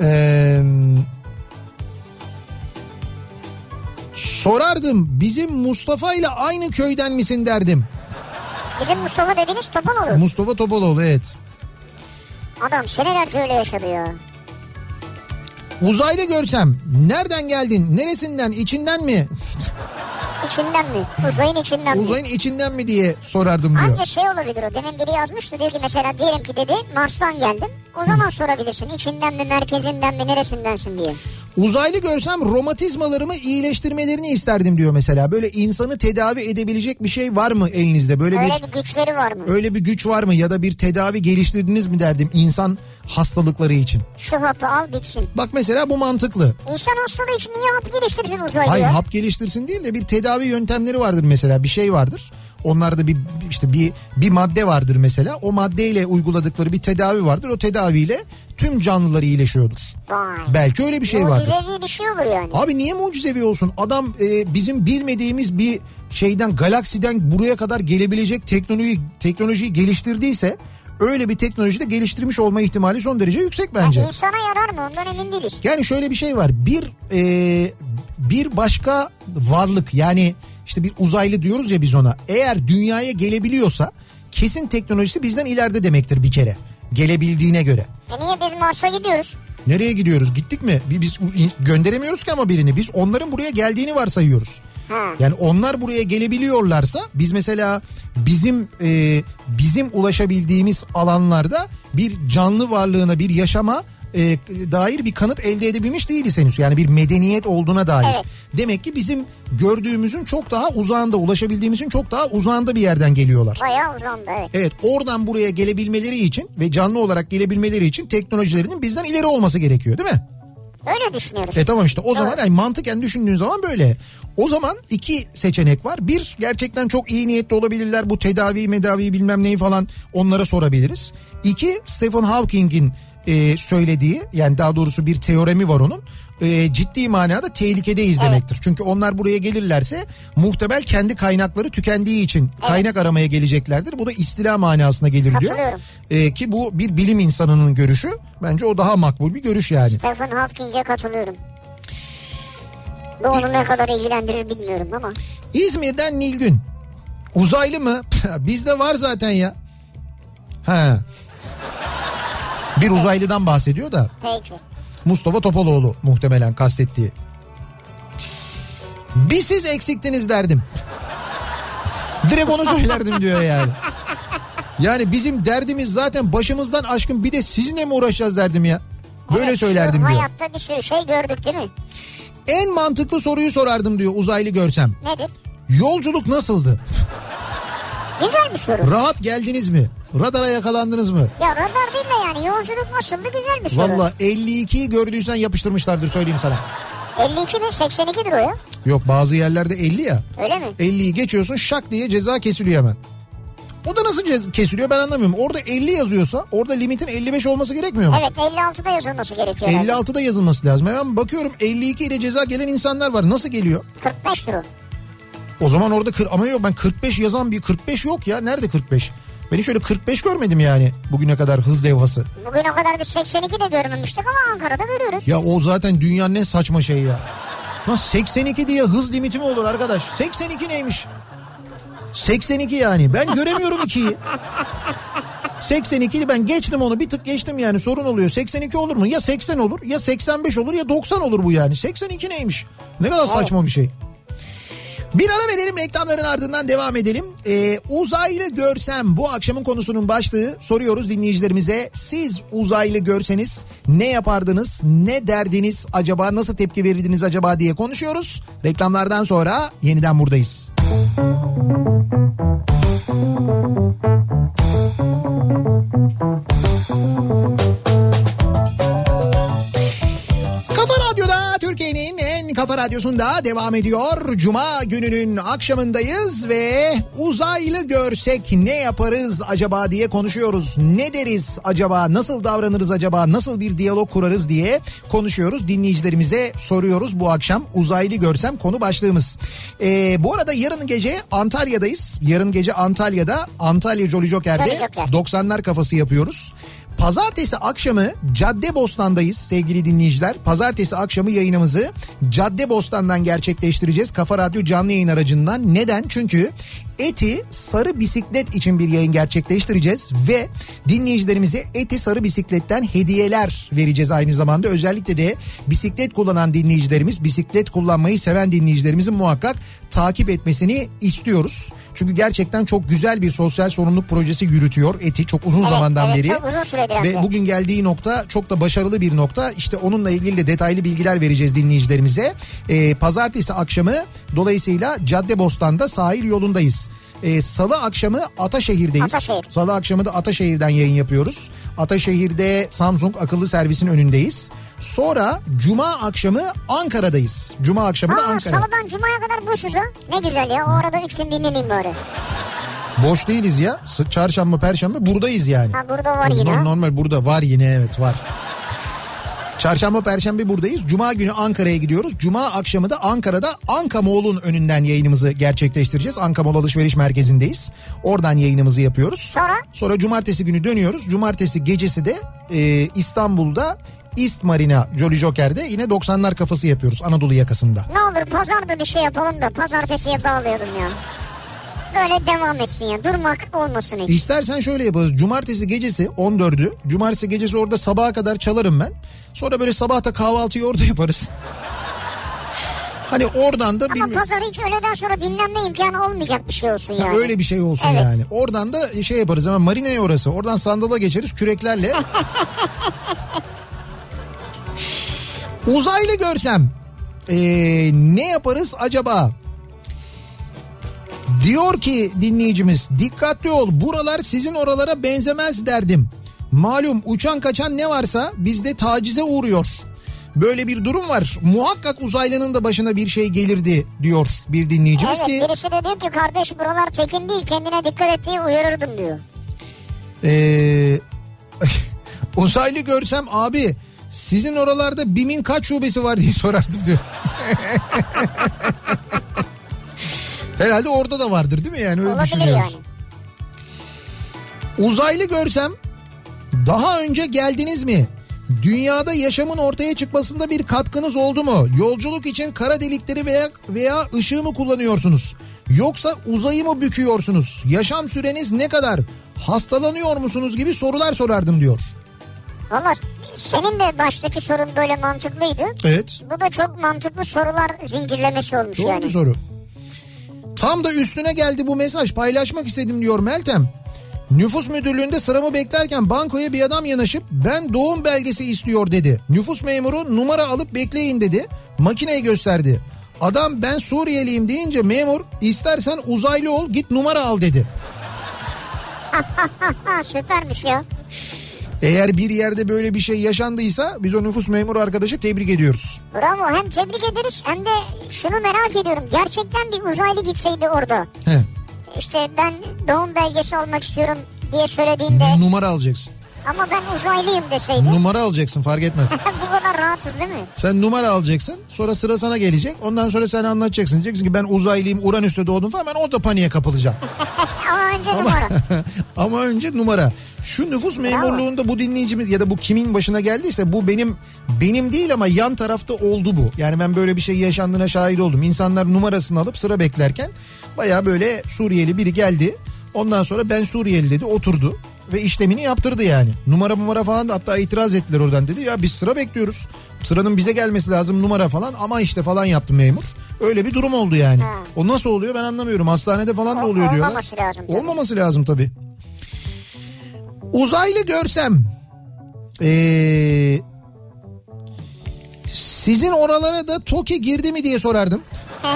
Ee, sorardım bizim Mustafa ile aynı köyden misin derdim. Bizim Mustafa dediğiniz Topaloğlu. Mustafa Topaloğlu evet. Adam senelerce öyle yaşadı ya. Uzaylı görsem nereden geldin neresinden içinden mi İçinden mi? Uzayın içinden mi? uzayın içinden mi diye sorardım diyor. Anca şey olabilir o. Demin biri yazmıştı diyor ki mesela diyelim ki dedi Mars'tan geldim. O zaman sorabilirsin içinden mi merkezinden mi neresindensin diye. Uzaylı görsem romatizmalarımı iyileştirmelerini isterdim diyor mesela. Böyle insanı tedavi edebilecek bir şey var mı elinizde? Böyle Öyle bir bir güçleri var mı? öyle bir güç var mı ya da bir tedavi geliştirdiniz mi derdim insan hastalıkları için. Şu hapı al bitsin. Bak mesela bu mantıklı. İnsan hastalığı için niye hap geliştirsin uzaylı Hayır hap geliştirsin değil de bir tedavi yöntemleri vardır mesela bir şey vardır. Onlarda bir işte bir bir madde vardır mesela. O maddeyle uyguladıkları bir tedavi vardır. O tedaviyle tüm canlılar iyileşiyordur. Vay. Belki öyle bir şey vardır. Mucizevi bir şey olur yani. Abi niye mucizevi olsun? Adam e, bizim bilmediğimiz bir şeyden galaksiden buraya kadar gelebilecek teknoloji teknolojiyi geliştirdiyse öyle bir teknolojide geliştirmiş olma ihtimali son derece yüksek bence. Yani insana yarar mı ondan emin değiliz. Yani şöyle bir şey var. Bir e, bir başka varlık yani işte bir uzaylı diyoruz ya biz ona. Eğer dünyaya gelebiliyorsa kesin teknolojisi bizden ileride demektir bir kere. Gelebildiğine göre. E niye biz Mars'a gidiyoruz? Nereye gidiyoruz? Gittik mi? Bi- Biz gönderemiyoruz ki ama birini. Biz onların buraya geldiğini varsayıyoruz. Yani onlar buraya gelebiliyorlarsa biz mesela bizim e, bizim ulaşabildiğimiz alanlarda bir canlı varlığına bir yaşama e, dair bir kanıt elde edebilmiş değiliz henüz. Yani bir medeniyet olduğuna dair. Evet. Demek ki bizim gördüğümüzün çok daha uzağında ulaşabildiğimizin çok daha uzağında bir yerden geliyorlar. Bayağı uzandı evet. Evet oradan buraya gelebilmeleri için ve canlı olarak gelebilmeleri için teknolojilerinin bizden ileri olması gerekiyor değil mi? Öyle düşünüyoruz. E tamam işte o zaman Evet. yani mantıken düşündüğün zaman böyle. O zaman iki seçenek var. Bir gerçekten çok iyi niyetli olabilirler. Bu tedavi medavi bilmem neyi falan onlara sorabiliriz. İki Stephen Hawking'in e, söylediği yani daha doğrusu bir teoremi var onun. E, ciddi manada tehlikedeyiz demektir. Çünkü onlar buraya gelirlerse muhtemel kendi kaynakları tükendiği için kaynak aramaya geleceklerdir. Bu da istila manasına gelir diyor. E, ki bu bir bilim insanının görüşü. Bence o daha makbul bir görüş yani. Stephen Hawking'e katılıyorum. Bu onu ne kadar ilgilendirir bilmiyorum ama. İzmir'den Nilgün. Uzaylı mı? Bizde var zaten ya. Ha. Bir uzaylıdan bahsediyor da Peki. Mustafa Topaloğlu muhtemelen kastettiği. Bir siz eksiktiniz derdim. Direkt onu söylerdim diyor yani. Yani bizim derdimiz zaten başımızdan aşkın bir de sizinle mi uğraşacağız derdim ya. Böyle Evet, söylerdim diyor. Hayatta bir sürü şey gördük değil mi? En mantıklı soruyu sorardım diyor uzaylı görsem. Nedir? Yolculuk nasıldı? Güzel bir soru. Rahat geldiniz mi? Radara yakalandınız mı? Ya radar değil de yani yolculuk nasıldı güzel bir soru. Valla 52'yi gördüysen yapıştırmışlardır söyleyeyim sana. 52 mi 82'dir o ya. Yok bazı yerlerde 50 ya. Öyle mi? 50'yi geçiyorsun şak diye ceza kesiliyor hemen. O da nasıl kesiliyor ben anlamıyorum. Orada 50 yazıyorsa orada limitin 55 olması gerekmiyor mu? Evet 56'da yazılması gerekiyor. herhalde. 56'da yazılması lazım. Hemen bakıyorum 52 ile ceza gelen insanlar var. Nasıl geliyor? 45'tir o. O zaman orada kır ama yok ben 45 yazan bir 45 yok ya. Nerede 45? Ben hiç öyle 45 görmedim yani bugüne kadar hız levhası. Bugüne kadar biz 82 de görmemiştik ama Ankara'da görüyoruz. Ya o zaten dünyanın en saçma şeyi ya. Nasıl 82 diye hız limiti mi olur arkadaş? 82 neymiş? 82 yani. Ben göremiyorum 2'yi. 82'yi ben geçtim onu bir tık geçtim yani sorun oluyor. 82 olur mu? Ya 80 olur ya 85 olur ya 90 olur bu yani. 82 neymiş? Ne kadar saçma bir şey. Bir ara verelim reklamların ardından devam edelim. Ee, uzaylı görsem bu akşamın konusunun başlığı soruyoruz dinleyicilerimize. Siz uzaylı görseniz ne yapardınız? Ne derdiniz acaba? Nasıl tepki verirdiniz acaba diye konuşuyoruz. Reklamlardan sonra yeniden buradayız. Kafa radyosunda devam ediyor. Cuma gününün akşamındayız ve uzaylı görsek ne yaparız acaba diye konuşuyoruz. Ne deriz acaba, nasıl davranırız acaba, nasıl bir diyalog kurarız diye konuşuyoruz. Dinleyicilerimize soruyoruz bu akşam uzaylı görsem konu başlığımız. Ee, bu arada yarın gece Antalya'dayız. Yarın gece Antalya'da Antalya Jolly Joker'de Jolly Joker. 90'lar kafası yapıyoruz. Pazartesi akşamı Caddebostan'dayız sevgili dinleyiciler. Pazartesi akşamı yayınımızı Caddebostan'dan gerçekleştireceğiz. Kafa Radyo canlı yayın aracından. Neden? Çünkü Eti sarı bisiklet için bir yayın gerçekleştireceğiz ve dinleyicilerimize Eti sarı bisikletten hediyeler vereceğiz aynı zamanda. Özellikle de bisiklet kullanan dinleyicilerimiz, bisiklet kullanmayı seven dinleyicilerimizin muhakkak takip etmesini istiyoruz. Çünkü gerçekten çok güzel bir sosyal sorumluluk projesi yürütüyor Eti çok uzun Evet, zamandan evet, beri. çok uzun hem Ve de. bugün geldiği nokta çok da başarılı bir nokta. İşte onunla ilgili de detaylı bilgiler vereceğiz dinleyicilerimize. Ee, pazartesi akşamı dolayısıyla Caddebostan'da sahil yolundayız. Ee, Salı akşamı Ataşehir'deyiz. Ataşehir. Salı akşamı da Ataşehir'den yayın yapıyoruz. Ataşehir'de Samsung akıllı servisin önündeyiz. Sonra Cuma akşamı Ankara'dayız. Cuma akşamı da Aa, Ankara. salıdan cumaya kadar boşuz ha. Ne güzel ya o arada 3 gün dinleneyim bari. Boş değiliz ya. Çarşamba, perşembe buradayız yani. Ha burada var yine. Normal, normal burada var yine evet var. Çarşamba, perşembe buradayız. Cuma günü Ankara'ya gidiyoruz. Cuma akşamı da Ankara'da Anka Mall'un önünden yayınımızı gerçekleştireceğiz. Anka Mall Alışveriş Merkezi'ndeyiz. Oradan yayınımızı yapıyoruz. Sonra? Sonra cumartesi günü dönüyoruz. Cumartesi gecesi de e, İstanbul'da East Marina Jolly Joker'de yine 90'lar kafası yapıyoruz Anadolu yakasında. Ne olur pazarda bir şey yapalım da pazartesiye bağlayalım ya. Böyle devam etsin ya. Durmak olmasın hiç. İstersen şöyle yaparız. Cumartesi gecesi 14'ü. Cumartesi gecesi orada sabaha kadar çalarım ben. Sonra böyle sabahta kahvaltıyı orada yaparız. Hani oradan da Ama bilmiyorum. pazar hiç öğleden sonra dinlenme imkanı olmayacak bir şey olsun yani. Öyle bir şey olsun Evet. yani. Oradan da şey yaparız ama marineye orası. Oradan sandala geçeriz küreklerle. Uzaylı görsem ee, ne yaparız acaba? Diyor ki dinleyicimiz dikkatli ol buralar sizin oralara benzemez derdim. Malum uçan kaçan ne varsa bizde tacize uğruyor. Böyle bir durum var. Muhakkak uzaylının da başına bir şey gelirdi diyor bir dinleyicimiz Evet ki. birisi de diyor ki kardeş buralar tekin değil kendine dikkat et diye uyarırdım diyor. Ee, uzaylı görsem abi sizin oralarda BİM'in kaç şubesi var diye sorardım diyor. Herhalde orada da vardır değil mi yani öyle Olabilir düşünüyoruz. yani. Uzaylı görsem daha önce geldiniz mi? Dünyada yaşamın ortaya çıkmasında bir katkınız oldu mu? Yolculuk için kara delikleri veya veya ışığı mı kullanıyorsunuz? Yoksa uzayı mı büküyorsunuz? Yaşam süreniz ne kadar? Hastalanıyor musunuz gibi sorular sorardım diyor. Valla senin de baştaki sorun böyle mantıklıydı. Evet. Bu da çok mantıklı sorular zincirlemesi olmuş Doğru yani. bir soru. Tam da üstüne geldi bu mesaj paylaşmak istedim diyor Meltem. Nüfus müdürlüğünde sıramı beklerken bankoya bir adam yanaşıp ben doğum belgesi istiyor dedi. Nüfus memuru numara alıp bekleyin dedi. Makineyi gösterdi. Adam ben Suriyeliyim deyince memur istersen uzaylı ol git numara al dedi. Süpermiş ya. Eğer bir yerde böyle bir şey yaşandıysa biz o nüfus memuru arkadaşı tebrik ediyoruz. Bravo hem tebrik ederiz hem de şunu merak ediyorum. Gerçekten bir uzaylı gitseydi orada. He. İşte ben doğum belgesi almak istiyorum diye söylediğinde Numara alacaksın. ama ben uzaylıyım deseydi. Numara alacaksın fark etmez. bu kadar rahatız değil mi? Sen numara alacaksın. Sonra sıra sana gelecek. Ondan sonra sen anlatacaksın. Diyeceksin ki ben uzaylıyım Uranüs'te doğdum falan. Ben orada paniğe kapılacağım. Ama önce Ama, numara. ama önce numara. Şu nüfus memurluğunda bu dinleyicimiz ya da bu kimin başına geldiyse bu benim benim değil ama yan tarafta oldu bu. Yani ben böyle bir şey yaşandığına şahit oldum. İnsanlar numarasını alıp sıra beklerken baya böyle Suriyeli biri geldi. Ondan sonra ben Suriyeli dedi oturdu ve işlemini yaptırdı yani. Numara numara falan da hatta itiraz ettiler oradan dedi. Ya biz sıra bekliyoruz. Sıranın bize gelmesi lazım numara falan ama işte falan yaptı memur. Öyle bir durum oldu yani. O nasıl oluyor ben anlamıyorum. Hastanede falan da oluyor diyorlar. olmaması lazım tabii. Olmaması lazım tabii. Uzaylı görsem ee, sizin oralara da TOKİ girdi mi diye sorardım.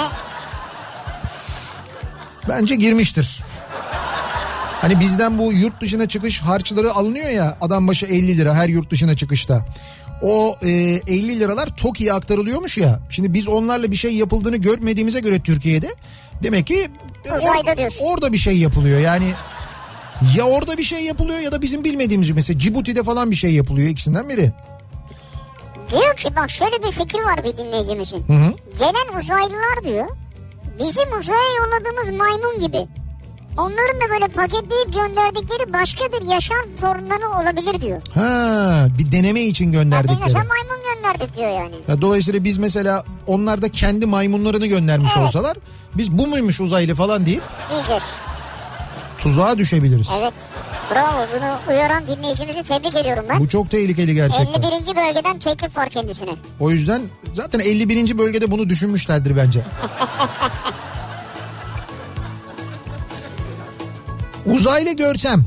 Bence girmiştir. Hani bizden bu yurt dışına çıkış harçları alınıyor ya adam başı 50 lira her yurt dışına çıkışta. O e, 50 liralar TOKİ'ye aktarılıyormuş ya. Şimdi biz onlarla bir şey yapıldığını görmediğimize göre Türkiye'de demek ki diyorsun. orada bir şey yapılıyor. Yani ya orada bir şey yapılıyor ya da bizim bilmediğimiz mesela Cibuti'de falan bir şey yapılıyor ikisinden biri. Diyor ki bak şöyle bir fikir var bir dinleyicimizin. hı. Gelen uzaylılar diyor bizim uzaya yolladığımız maymun gibi. Onların da böyle paketleyip gönderdikleri başka bir yaşam formları olabilir diyor. Ha bir deneme için Ya gönderdikleri. mesela maymun gönderdik diyor yani. Ya dolayısıyla biz mesela onlar da kendi maymunlarını göndermiş Evet. olsalar biz bu muymuş uzaylı falan deyip Diyeceğiz. Tuzağa düşebiliriz. Evet. Bravo bunu uyaran dinleyicimizi tebrik ediyorum ben. Bu çok tehlikeli gerçekten. 51. bölgeden teklif var kendisine. O yüzden zaten 51. bölgede bunu düşünmüşlerdir bence. Uzaylı görsem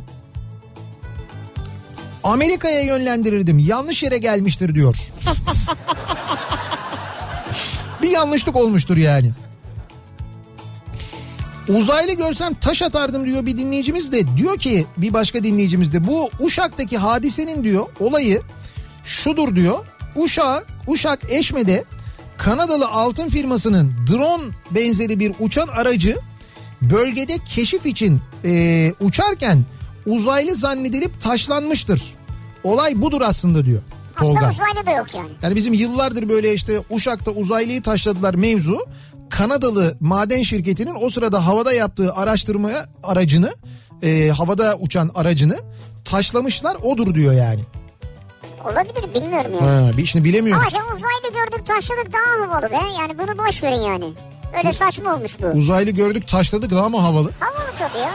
Amerika'ya yönlendirirdim. Yanlış yere gelmiştir diyor. Bir yanlışlık olmuştur yani. Uzaylı görsem taş atardım diyor bir dinleyicimiz de. Diyor ki bir başka dinleyicimiz de bu Uşak'taki hadisenin diyor olayı şudur diyor. Uşak, Uşak Eşme'de Kanadalı altın firmasının drone benzeri bir uçan aracı bölgede keşif için e, uçarken uzaylı zannedilip taşlanmıştır. Olay budur aslında diyor Tolga. Aslında uzaylı da yok yani. Yani bizim yıllardır böyle işte Uşak'ta uzaylıyı taşladılar mevzu. Kanadalı maden şirketinin o sırada havada yaptığı araştırmaya aracını e, havada uçan aracını taşlamışlar odur diyor yani. Olabilir bilmiyorum yani. Ha, bir şimdi Ama bilemiyoruz. işte uzaylı gördük taşladık daha havalı be. Yani bunu boş verin yani. Öyle saçma olmuş bu. Uzaylı gördük taşladık daha mı havalı? Havalı tabii ya.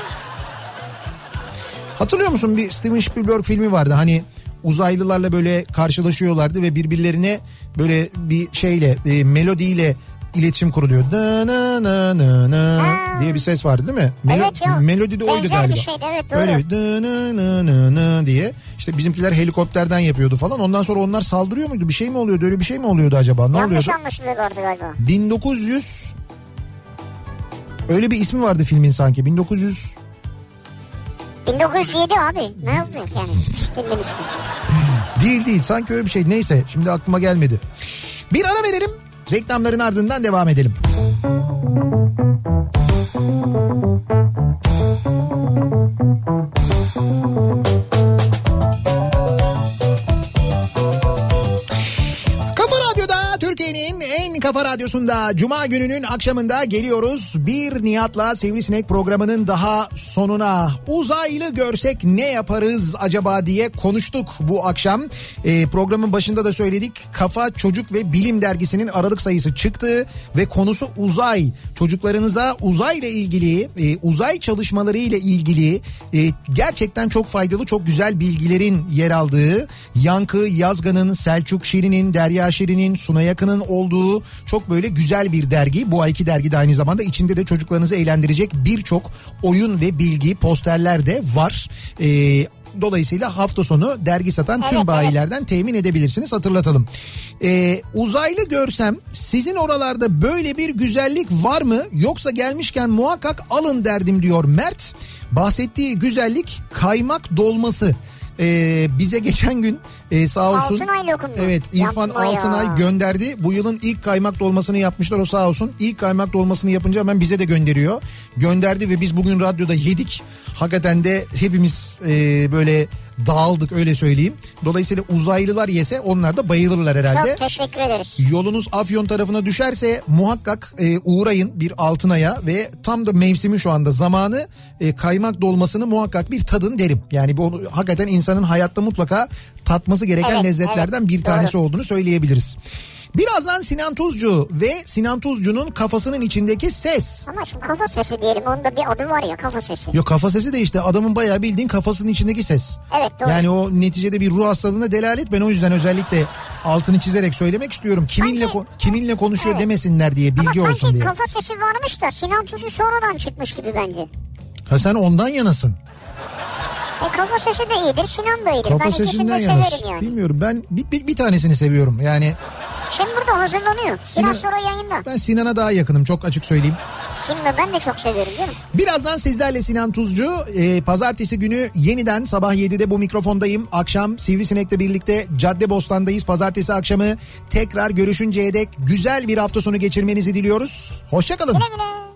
Hatırlıyor musun bir Steven Spielberg filmi vardı hani uzaylılarla böyle karşılaşıyorlardı ve birbirlerine böyle bir şeyle e, melodiyle iletişim kuruluyor. Da na na na na Ha. diye bir ses vardı değil mi? Evet ya. Melodi de oydu Benzer galiba. bir şeydi, evet, doğru. Öyle da na na na na diye. İşte bizimkiler helikopterden yapıyordu falan. Ondan sonra onlar saldırıyor muydu? Bir şey mi oluyordu? Öyle bir şey mi oluyordu acaba? Ne Yanlış oluyordu? anlaşılıyorlardı galiba. 1900 Öyle bir ismi vardı filmin sanki. 1900 1907 abi. Ne oldu yani? Filmin ismi. Değil değil sanki öyle bir şey. Neyse şimdi aklıma gelmedi. Bir ara verelim. Reklamların ardından devam edelim. Radyosunda Cuma gününün akşamında geliyoruz. Bir Nihat'la Sivrisinek programının daha sonuna uzaylı görsek ne yaparız acaba diye konuştuk bu akşam. Ee, programın başında da söyledik. Kafa Çocuk ve Bilim dergisinin Aralık sayısı çıktı ve konusu uzay. Çocuklarınıza uzayla ilgili, e, uzay çalışmaları ile ilgili e, gerçekten çok faydalı, çok güzel bilgilerin yer aldığı Yankı Yazgan'ın, Selçuk Şirin'in, Derya Şirin'in, Suna Yakın'ın olduğu çok böyle güzel bir dergi. Bu ayki dergi de aynı zamanda içinde de çocuklarınızı eğlendirecek birçok oyun ve bilgi, posterler de var. Ee, Dolayısıyla hafta sonu dergi satan Evet, tüm evet. bayilerden temin edebilirsiniz hatırlatalım. Ee, uzaylı görsem sizin oralarda böyle bir güzellik var mı yoksa gelmişken muhakkak alın derdim diyor Mert. Bahsettiği güzellik kaymak dolması. Ee, bize geçen gün e, sağ olsun. Altınay lokumu. Evet İrfan Yapma ya. Altınay gönderdi. Bu yılın ilk kaymak dolmasını yapmışlar o sağ olsun. İlk kaymak dolmasını yapınca hemen bize de gönderiyor. Gönderdi ve biz bugün radyoda yedik. Hakikaten de hepimiz e, böyle dağıldık öyle söyleyeyim. Dolayısıyla uzaylılar yese onlar da bayılırlar herhalde. Çok teşekkür ederiz. Yolunuz Afyon tarafına düşerse muhakkak e, uğrayın bir Altınay'a ve tam da mevsimi şu anda zamanı e, kaymak dolmasını muhakkak bir tadın derim. Yani bu hakikaten insanın hayatta mutlaka tatması gereken Evet, lezzetlerden evet, bir tanesi doğru. olduğunu söyleyebiliriz. Birazdan Sinan Tuzcu ve Sinan Tuzcu'nun kafasının içindeki ses. Ama şimdi kafa sesi diyelim. Onun da bir adı var ya kafa sesi. Yok kafa sesi de işte adamın bayağı bildiğin kafasının içindeki ses. Evet, doğru. Yani o neticede bir ruh hastalığına delalet. Ben o yüzden özellikle altını çizerek söylemek istiyorum. Kiminle Sanki- ko- kiminle konuşuyor Evet. demesinler diye bilgi Ama olsun sanki diye. kafa sesi varmış da Sinan Tuzcu sonradan çıkmış gibi bence. Ha sen ondan yanasın. E kafa sesi de iyidir, Sinan da iyidir. Kafa ben sesinden de yanasın. yani. Bilmiyorum ben bir, bir, bir tanesini seviyorum. Yani Şimdi burada hazırlanıyor. Sinan- Biraz sonra yayında. ben Sinan'a daha yakınım çok açık söyleyeyim. Şimdi ben de çok seviyorum canım. Birazdan sizlerle Sinan Tuzcu. Ee, pazartesi günü yeniden sabah 7'de bu mikrofondayım. Akşam Sivrisinek'le birlikte Cadde Bostan'dayız. Pazartesi akşamı tekrar görüşünceye dek güzel bir hafta sonu geçirmenizi diliyoruz. Hoşçakalın. Güle güle.